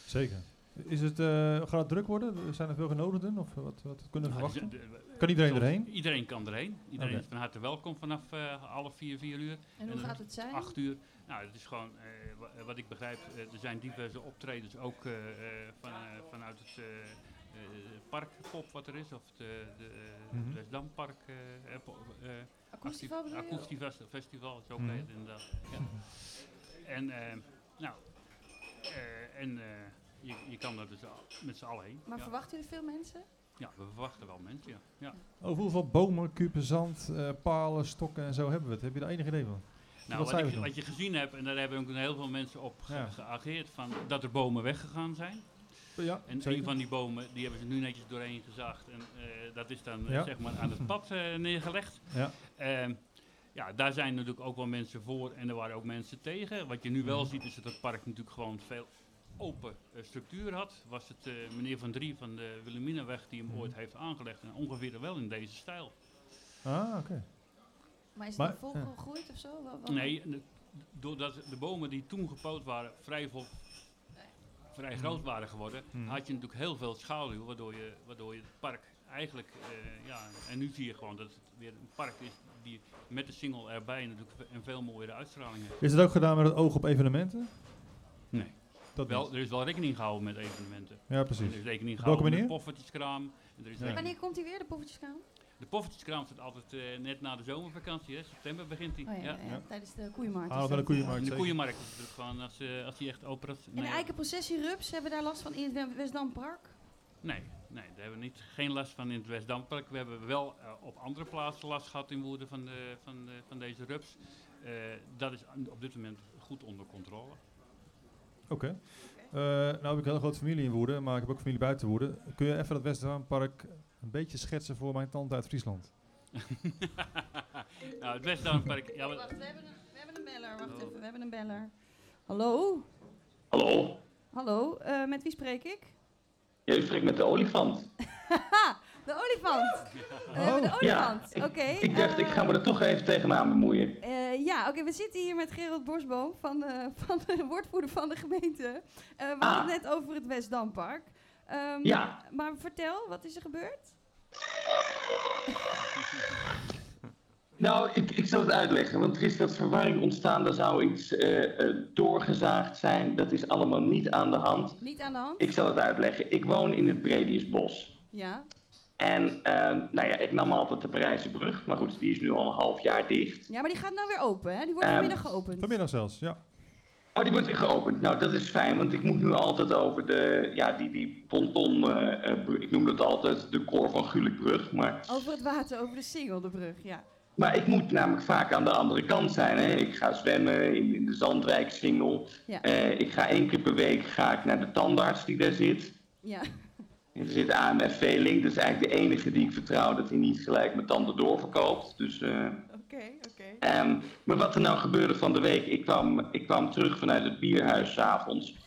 [SPEAKER 2] Zeker. Is het, eh, gaat het druk worden? Zijn er veel genodigden? Of wat, wat kunnen we
[SPEAKER 15] Nou,
[SPEAKER 2] verwachten? kan iedereen
[SPEAKER 15] zoals-
[SPEAKER 2] erheen?
[SPEAKER 15] Iedereen kan erheen. Iedereen is van harte welkom vanaf eh half vier, vier uur.
[SPEAKER 1] En hoe gaat het zijn?
[SPEAKER 15] Acht uur. Nou, het is gewoon, eh, wa- wat ik begrijp, er zijn diverse optredens ook eh, eh, van, eh, vanuit het parkpop wat er is, of de, de, eh,
[SPEAKER 2] Mhm.
[SPEAKER 15] het Westdampark. eh, eh, eh,
[SPEAKER 1] je?
[SPEAKER 15] Acoustiefestival, zo
[SPEAKER 2] Mhm.
[SPEAKER 15] heet het inderdaad. Ja. En, eh, nou, eh, en eh, je, je kan er dus al- met z'n allen heen.
[SPEAKER 1] Maar
[SPEAKER 15] ja.
[SPEAKER 1] verwachten jullie veel mensen?
[SPEAKER 15] ja, we verwachten wel mensen, ja. ja.
[SPEAKER 2] Over hoeveel bomen, kuben, zand, eh, palen, stokken en zo hebben we het? Heb je daar enig idee van?
[SPEAKER 15] Nou, wat, ik,
[SPEAKER 2] we
[SPEAKER 15] wat je gezien hebt, en daar hebben ook heel veel mensen op ge-
[SPEAKER 2] Ja.
[SPEAKER 15] geageerd, van dat er bomen weggegaan zijn.
[SPEAKER 2] Ja,
[SPEAKER 15] en
[SPEAKER 2] zeker.
[SPEAKER 15] een van die bomen, die hebben ze nu netjes doorheen gezaagd. En eh, dat is dan eh,
[SPEAKER 2] Ja.
[SPEAKER 15] zeg maar aan het pad eh, neergelegd.
[SPEAKER 2] Ja.
[SPEAKER 15] Ehm, ja, daar zijn natuurlijk ook wel mensen voor en er waren ook mensen tegen. Wat je nu wel
[SPEAKER 2] Mhm.
[SPEAKER 15] ziet is dat het park natuurlijk gewoon veel open structuur had. Was het eh, meneer Van Drie van de Wilhelminaweg die hem
[SPEAKER 2] Mhm.
[SPEAKER 15] ooit heeft aangelegd. En ongeveer wel in deze stijl.
[SPEAKER 2] Ah, oké.
[SPEAKER 1] Maar is het volgegroeid of zo? Wat- wat-
[SPEAKER 15] Nee, doordat de bomen die toen gepoot waren vrij, vol, vrij groot waren geworden,
[SPEAKER 2] Mhm.
[SPEAKER 15] had je natuurlijk heel veel schaduw, waardoor je, waardoor je het park eigenlijk, eh, ja, en nu zie je gewoon dat het weer een park is die met de single erbij natuurlijk een veel mooiere uitstraling heeft.
[SPEAKER 2] Is het ook gedaan met het oog op evenementen?
[SPEAKER 15] Nee.
[SPEAKER 2] Dat
[SPEAKER 15] wel,
[SPEAKER 2] niet.
[SPEAKER 15] er is wel rekening gehouden met evenementen.
[SPEAKER 2] Ja, precies.
[SPEAKER 15] Er is rekening gehouden met poffertjeskraam. en Er is
[SPEAKER 2] Ja.
[SPEAKER 1] Wanneer komt hij weer, de poffertjeskraam?
[SPEAKER 15] De poffertjeskraam staat altijd eh, net na de zomervakantie, hè? september begint die.
[SPEAKER 1] Oh ja, ja, ja, tijdens de koeienmarkt.
[SPEAKER 2] Ah, bij de koeienmarkt,
[SPEAKER 15] In de koeienmarkt is het natuurlijk gewoon als, eh, als die echt open is.
[SPEAKER 1] En de eikenprocessierups hebben daar last van in het Westdampark?
[SPEAKER 15] Nee, nee, daar hebben we niet, geen last van in het Westdampark. We hebben wel eh, op andere plaatsen last gehad in Woerden van, de, van, de, van deze rups. Eh, dat is op dit moment goed onder controle.
[SPEAKER 2] Oké. Eh, nou heb ik een hele grote familie in Woerden, maar ik heb ook familie buiten Woerden. Kun je even dat Westvaanpark een beetje schetsen voor mijn tante uit Friesland?
[SPEAKER 15] nou, het Westdampark... Ja, we-
[SPEAKER 1] Wacht, we hebben een, we hebben een beller. Wacht even, we hebben een beller. Hallo?
[SPEAKER 16] Hallo,
[SPEAKER 1] Hallo, eh, met wie spreek ik?
[SPEAKER 16] jij spreekt met de olifant.
[SPEAKER 1] Haha, de olifant. We hebben de olifant.
[SPEAKER 16] Ja,
[SPEAKER 1] Oké.
[SPEAKER 16] ik dacht, ik ga me er toch even tegenaan bemoeien.
[SPEAKER 1] eh, ja, oké, we zitten hier met Gerald Borsboom, van de, van de woordvoerder van de gemeente. Eh, we hadden het net over het Westdampark. Ehm,
[SPEAKER 16] Ja.
[SPEAKER 1] Maar vertel, wat is er gebeurd?
[SPEAKER 16] Nou, ik, ik zal het uitleggen, want er is wat verwarring ontstaan. Er zou iets eh, eh, doorgezaagd zijn. Dat is allemaal niet aan de hand.
[SPEAKER 1] Niet aan de hand?
[SPEAKER 16] Ik zal het uitleggen. Ik woon in het Brediusbos.
[SPEAKER 1] Ja.
[SPEAKER 16] En eh, nou ja, ik nam altijd de Parijse brug. Maar goed, die is nu al een half jaar dicht.
[SPEAKER 1] Ja, maar die gaat nou weer open, hè? Die wordt
[SPEAKER 16] Ehm,
[SPEAKER 1] vanmiddag geopend.
[SPEAKER 2] Vanmiddag zelfs, ja.
[SPEAKER 16] Oh, die wordt weer geopend. Nou, dat is fijn, want ik moet nu altijd over de, ja, die, die ponton, eh, eh, ik noem dat altijd de Cor van Gulikbrug. Maar,
[SPEAKER 1] Over het water, over de Singel, de brug, ja.
[SPEAKER 16] maar ik moet namelijk vaak aan de andere kant zijn. Hè. Ik ga zwemmen in, in de Zandwijksingel.
[SPEAKER 1] Ja.
[SPEAKER 16] Eh, ik ga één keer per week ga ik naar de tandarts die daar zit.
[SPEAKER 1] Ja.
[SPEAKER 16] En er zit AMF Veling, dat is eigenlijk de enige die ik vertrouw dat hij niet gelijk mijn tanden doorverkoopt. Dus, Ehm, maar wat er nou gebeurde van de week, ik kwam, ik kwam terug vanuit het bierhuis 's avonds.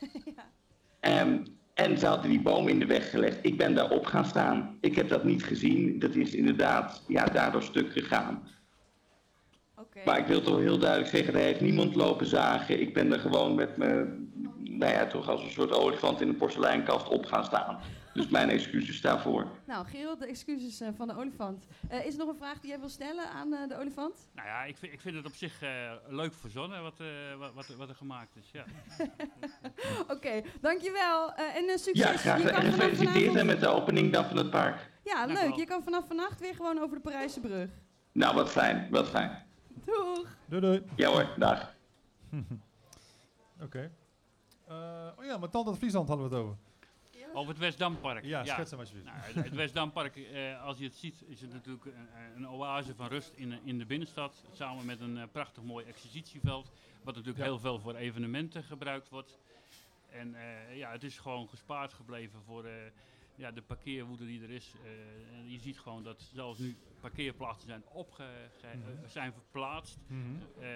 [SPEAKER 16] Ehm, en ze hadden die boom in de weg gelegd. Ik ben daarop gaan staan. Ik heb dat niet gezien. Dat is inderdaad ja, daardoor stuk gegaan. Maar ik wil toch heel duidelijk zeggen, er heeft niemand lopen zagen. Ik ben er gewoon met me, nou ja, toch als een soort olifant in een porseleinkast op gaan staan. Dus mijn excuses daarvoor.
[SPEAKER 1] Nou, Gerald, de excuses eh, van de olifant. Eh, is er nog een vraag die jij wil stellen aan eh, de olifant?
[SPEAKER 15] Nou ja, ik vind, ik vind het op zich eh, leuk verzonnen wat, eh, wat, wat, wat er gemaakt is. Ja.
[SPEAKER 1] Oké, dankjewel. Eh, en succes.
[SPEAKER 16] Ja, graag
[SPEAKER 1] Je kan
[SPEAKER 16] gedaan. En gefeliciteerd
[SPEAKER 1] vanavond-
[SPEAKER 16] met de opening dan van het park.
[SPEAKER 1] Ja,
[SPEAKER 16] Dank
[SPEAKER 1] leuk.
[SPEAKER 16] wel.
[SPEAKER 1] Je kan vanaf vannacht weer gewoon over de Parijse brug.
[SPEAKER 16] Nou, wat fijn, wat fijn.
[SPEAKER 1] Doeg.
[SPEAKER 2] Doei doei.
[SPEAKER 16] Ja hoor, dag.
[SPEAKER 2] Oké. Eh, oh ja, mijn tante Friesland hadden we het over.
[SPEAKER 15] Over het Westdampark.
[SPEAKER 2] Ja, schets hem alsjeblieft.
[SPEAKER 15] Nou, het- Westdampark, eh, als je het ziet, is het natuurlijk een, een oase van rust in, in de binnenstad. Samen met een eh, prachtig mooi exercitieveld. Wat natuurlijk
[SPEAKER 2] Ja.
[SPEAKER 15] heel veel voor evenementen gebruikt wordt. En eh, ja, het is gewoon gespaard gebleven voor eh, ja, de parkeerwoede die er is. Eh, je ziet gewoon dat zelfs nu parkeerplaatsen zijn, opge ge-
[SPEAKER 2] Mhm.
[SPEAKER 15] eh, zijn verplaatst.
[SPEAKER 2] Mhm.
[SPEAKER 15] eh,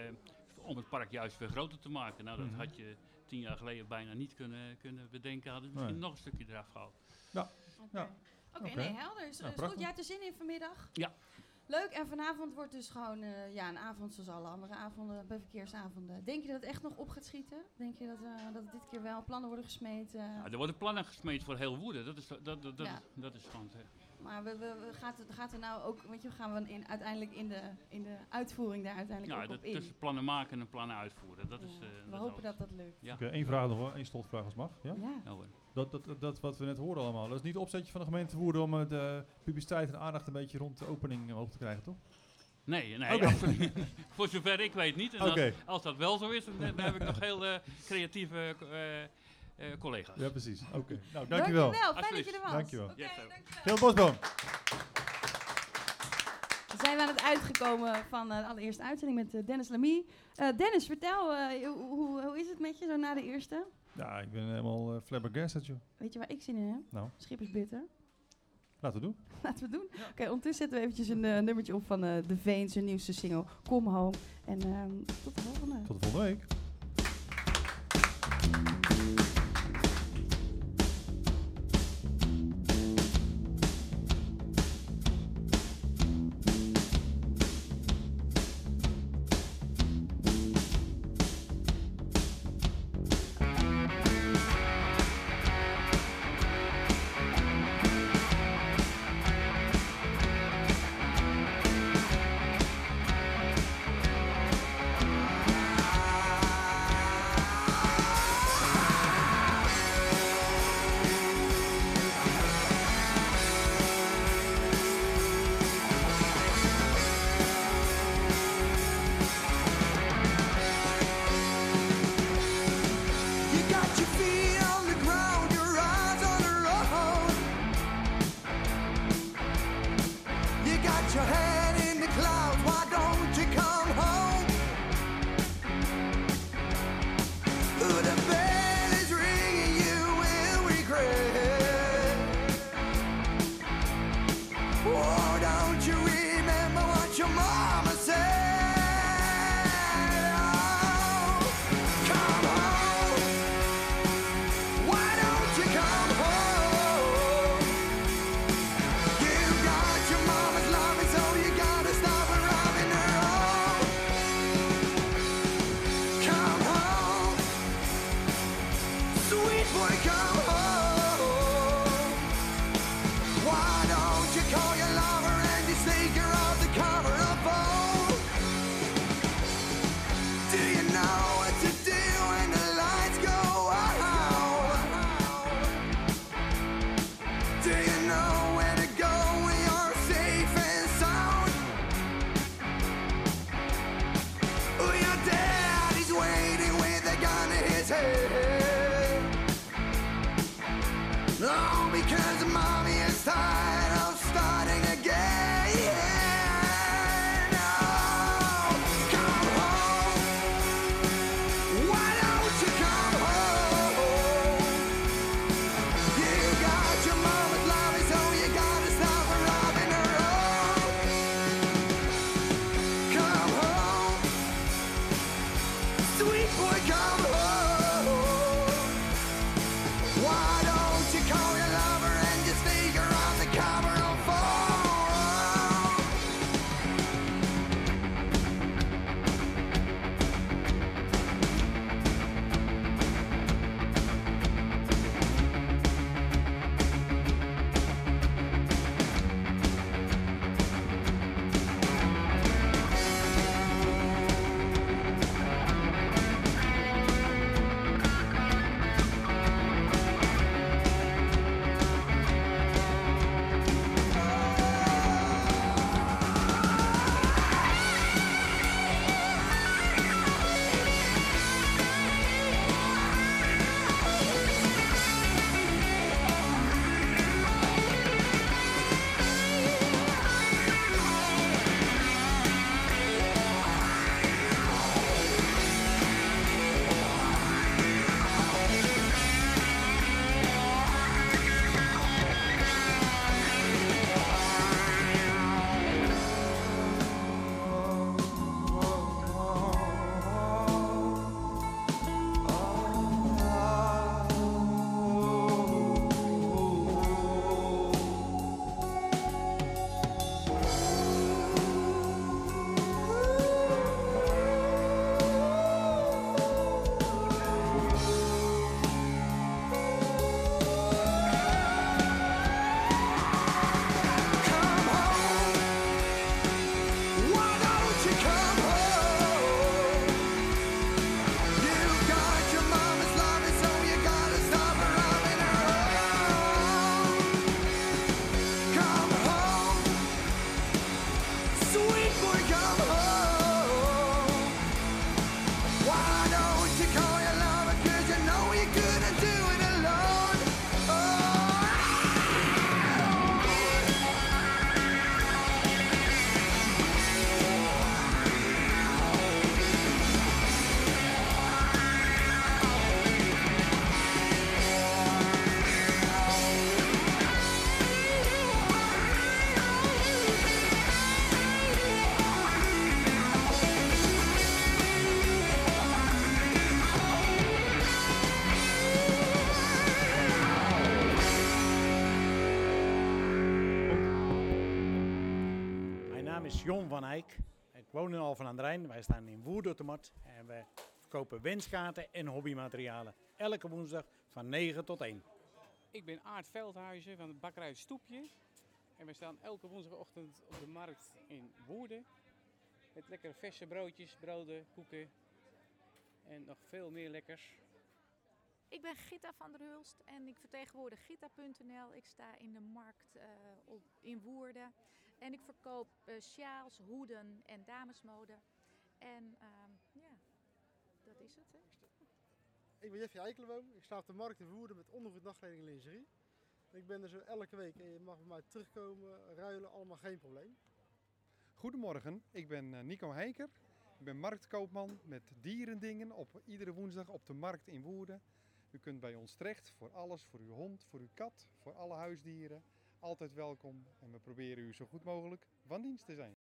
[SPEAKER 15] om het park juist weer groter te maken. Nou, dat
[SPEAKER 2] Mhm.
[SPEAKER 15] had je tien jaar geleden bijna niet kunnen, kunnen bedenken. Hadden ze misschien
[SPEAKER 2] Nee.
[SPEAKER 15] nog een stukje eraf gehaald.
[SPEAKER 2] Ja. ja.
[SPEAKER 1] Oké,
[SPEAKER 2] Oké.
[SPEAKER 1] nee, helder. Is, is goed. Jij hebt er zin in vanmiddag?
[SPEAKER 15] Ja.
[SPEAKER 1] Leuk, en vanavond wordt dus gewoon eh, ja, een avond zoals alle andere avonden, bij verkeersavonden. Denk je dat het echt nog op gaat schieten? Denk je dat, eh, dat dit keer wel plannen worden gesmeten?
[SPEAKER 15] Ja, er worden plannen gesmeed voor heel Woerden. Dat is, dat, dat, dat,
[SPEAKER 1] Ja.
[SPEAKER 15] dat is gewoon...
[SPEAKER 1] Maar we, we, we- gaat, het, gaat er nou ook, weet je, gaan we in, uiteindelijk in de, in de uitvoering daar uiteindelijk
[SPEAKER 15] Ja,
[SPEAKER 1] ook
[SPEAKER 15] dat,
[SPEAKER 1] op in?
[SPEAKER 15] tussen plannen maken en plannen uitvoeren. Dat is, eh,
[SPEAKER 1] we
[SPEAKER 15] dat
[SPEAKER 1] hopen dat dat lukt.
[SPEAKER 15] Ja.
[SPEAKER 2] Oké, één vraag nog hoor, één slotvraag als mag. Ja?
[SPEAKER 1] Ja.
[SPEAKER 15] Ja, hoor.
[SPEAKER 2] Dat, dat, dat, dat wat we net hoorden allemaal, dat is niet het opzetje van de gemeente Woerden om eh, de publiciteit en aandacht een beetje rond de opening omhoog te krijgen, toch?
[SPEAKER 15] Nee, nee absoluut. voor zover ik weet niet. En als, als dat wel zo is, dan, dan heb ik nog heel eh, creatieve eh, collega's.
[SPEAKER 3] Ja, precies. Oké. Nou, dankjewel.
[SPEAKER 1] Dankjewel, fijn dat je er was.
[SPEAKER 3] Dankjewel.
[SPEAKER 1] Oké,
[SPEAKER 3] Geel Bosboom.
[SPEAKER 1] Dan zijn we aan het uitgekomen van eh, de allereerste uitzending met eh, Dennis Lamy. Eh, Dennis, vertel, eh, hoe, hoe, is het met je zo na de eerste?
[SPEAKER 3] Ja, ik ben helemaal uh, flabbergasted, joh.
[SPEAKER 1] Weet je waar ik zin in heb?
[SPEAKER 3] Nou.
[SPEAKER 1] Schippersbitter.
[SPEAKER 3] Laten we doen.
[SPEAKER 1] Laten we doen. Oké, ondertussen zetten we eventjes een eh, nummertje op van eh The Veens, hun nieuwste single Come Home. En ehm, tot de volgende.
[SPEAKER 3] Tot de volgende week.
[SPEAKER 17] Woon in Alphen aan de Rijn. Wij staan in Woerden op de markt en wij verkopen wenskaarten en hobbymaterialen. Elke woensdag van 9 tot 1.
[SPEAKER 18] Ik ben Aart Veldhuizen van het bakkerij Stoepje. En we staan elke woensdagochtend op de markt in Woerden. Met lekkere verse broodjes, broden, koeken en nog veel meer lekkers.
[SPEAKER 19] Ik ben Gitta van der Hulst en ik vertegenwoordig Gitta.nl. Ik sta in de markt eh, op, in Woerden en ik verkoop eh, sjaals, hoeden en damesmode. En ehm, ja, dat is het. Hè.
[SPEAKER 20] Ik ben Jeffrey Eikelenboom. Ik sta op de markt in Woerden met ondergoed, nachtkleding en lingerie. Ik ben er zo elke week en je mag bij mij terugkomen, ruilen, allemaal geen probleem.
[SPEAKER 21] Goedemorgen, ik ben eh, Nico Heiker. Ik ben marktkoopman met dierendingen op iedere woensdag op de markt in Woerden. U kunt bij ons terecht voor alles, voor uw hond, voor uw kat, voor alle huisdieren. Altijd welkom en we proberen u zo goed mogelijk van dienst te zijn.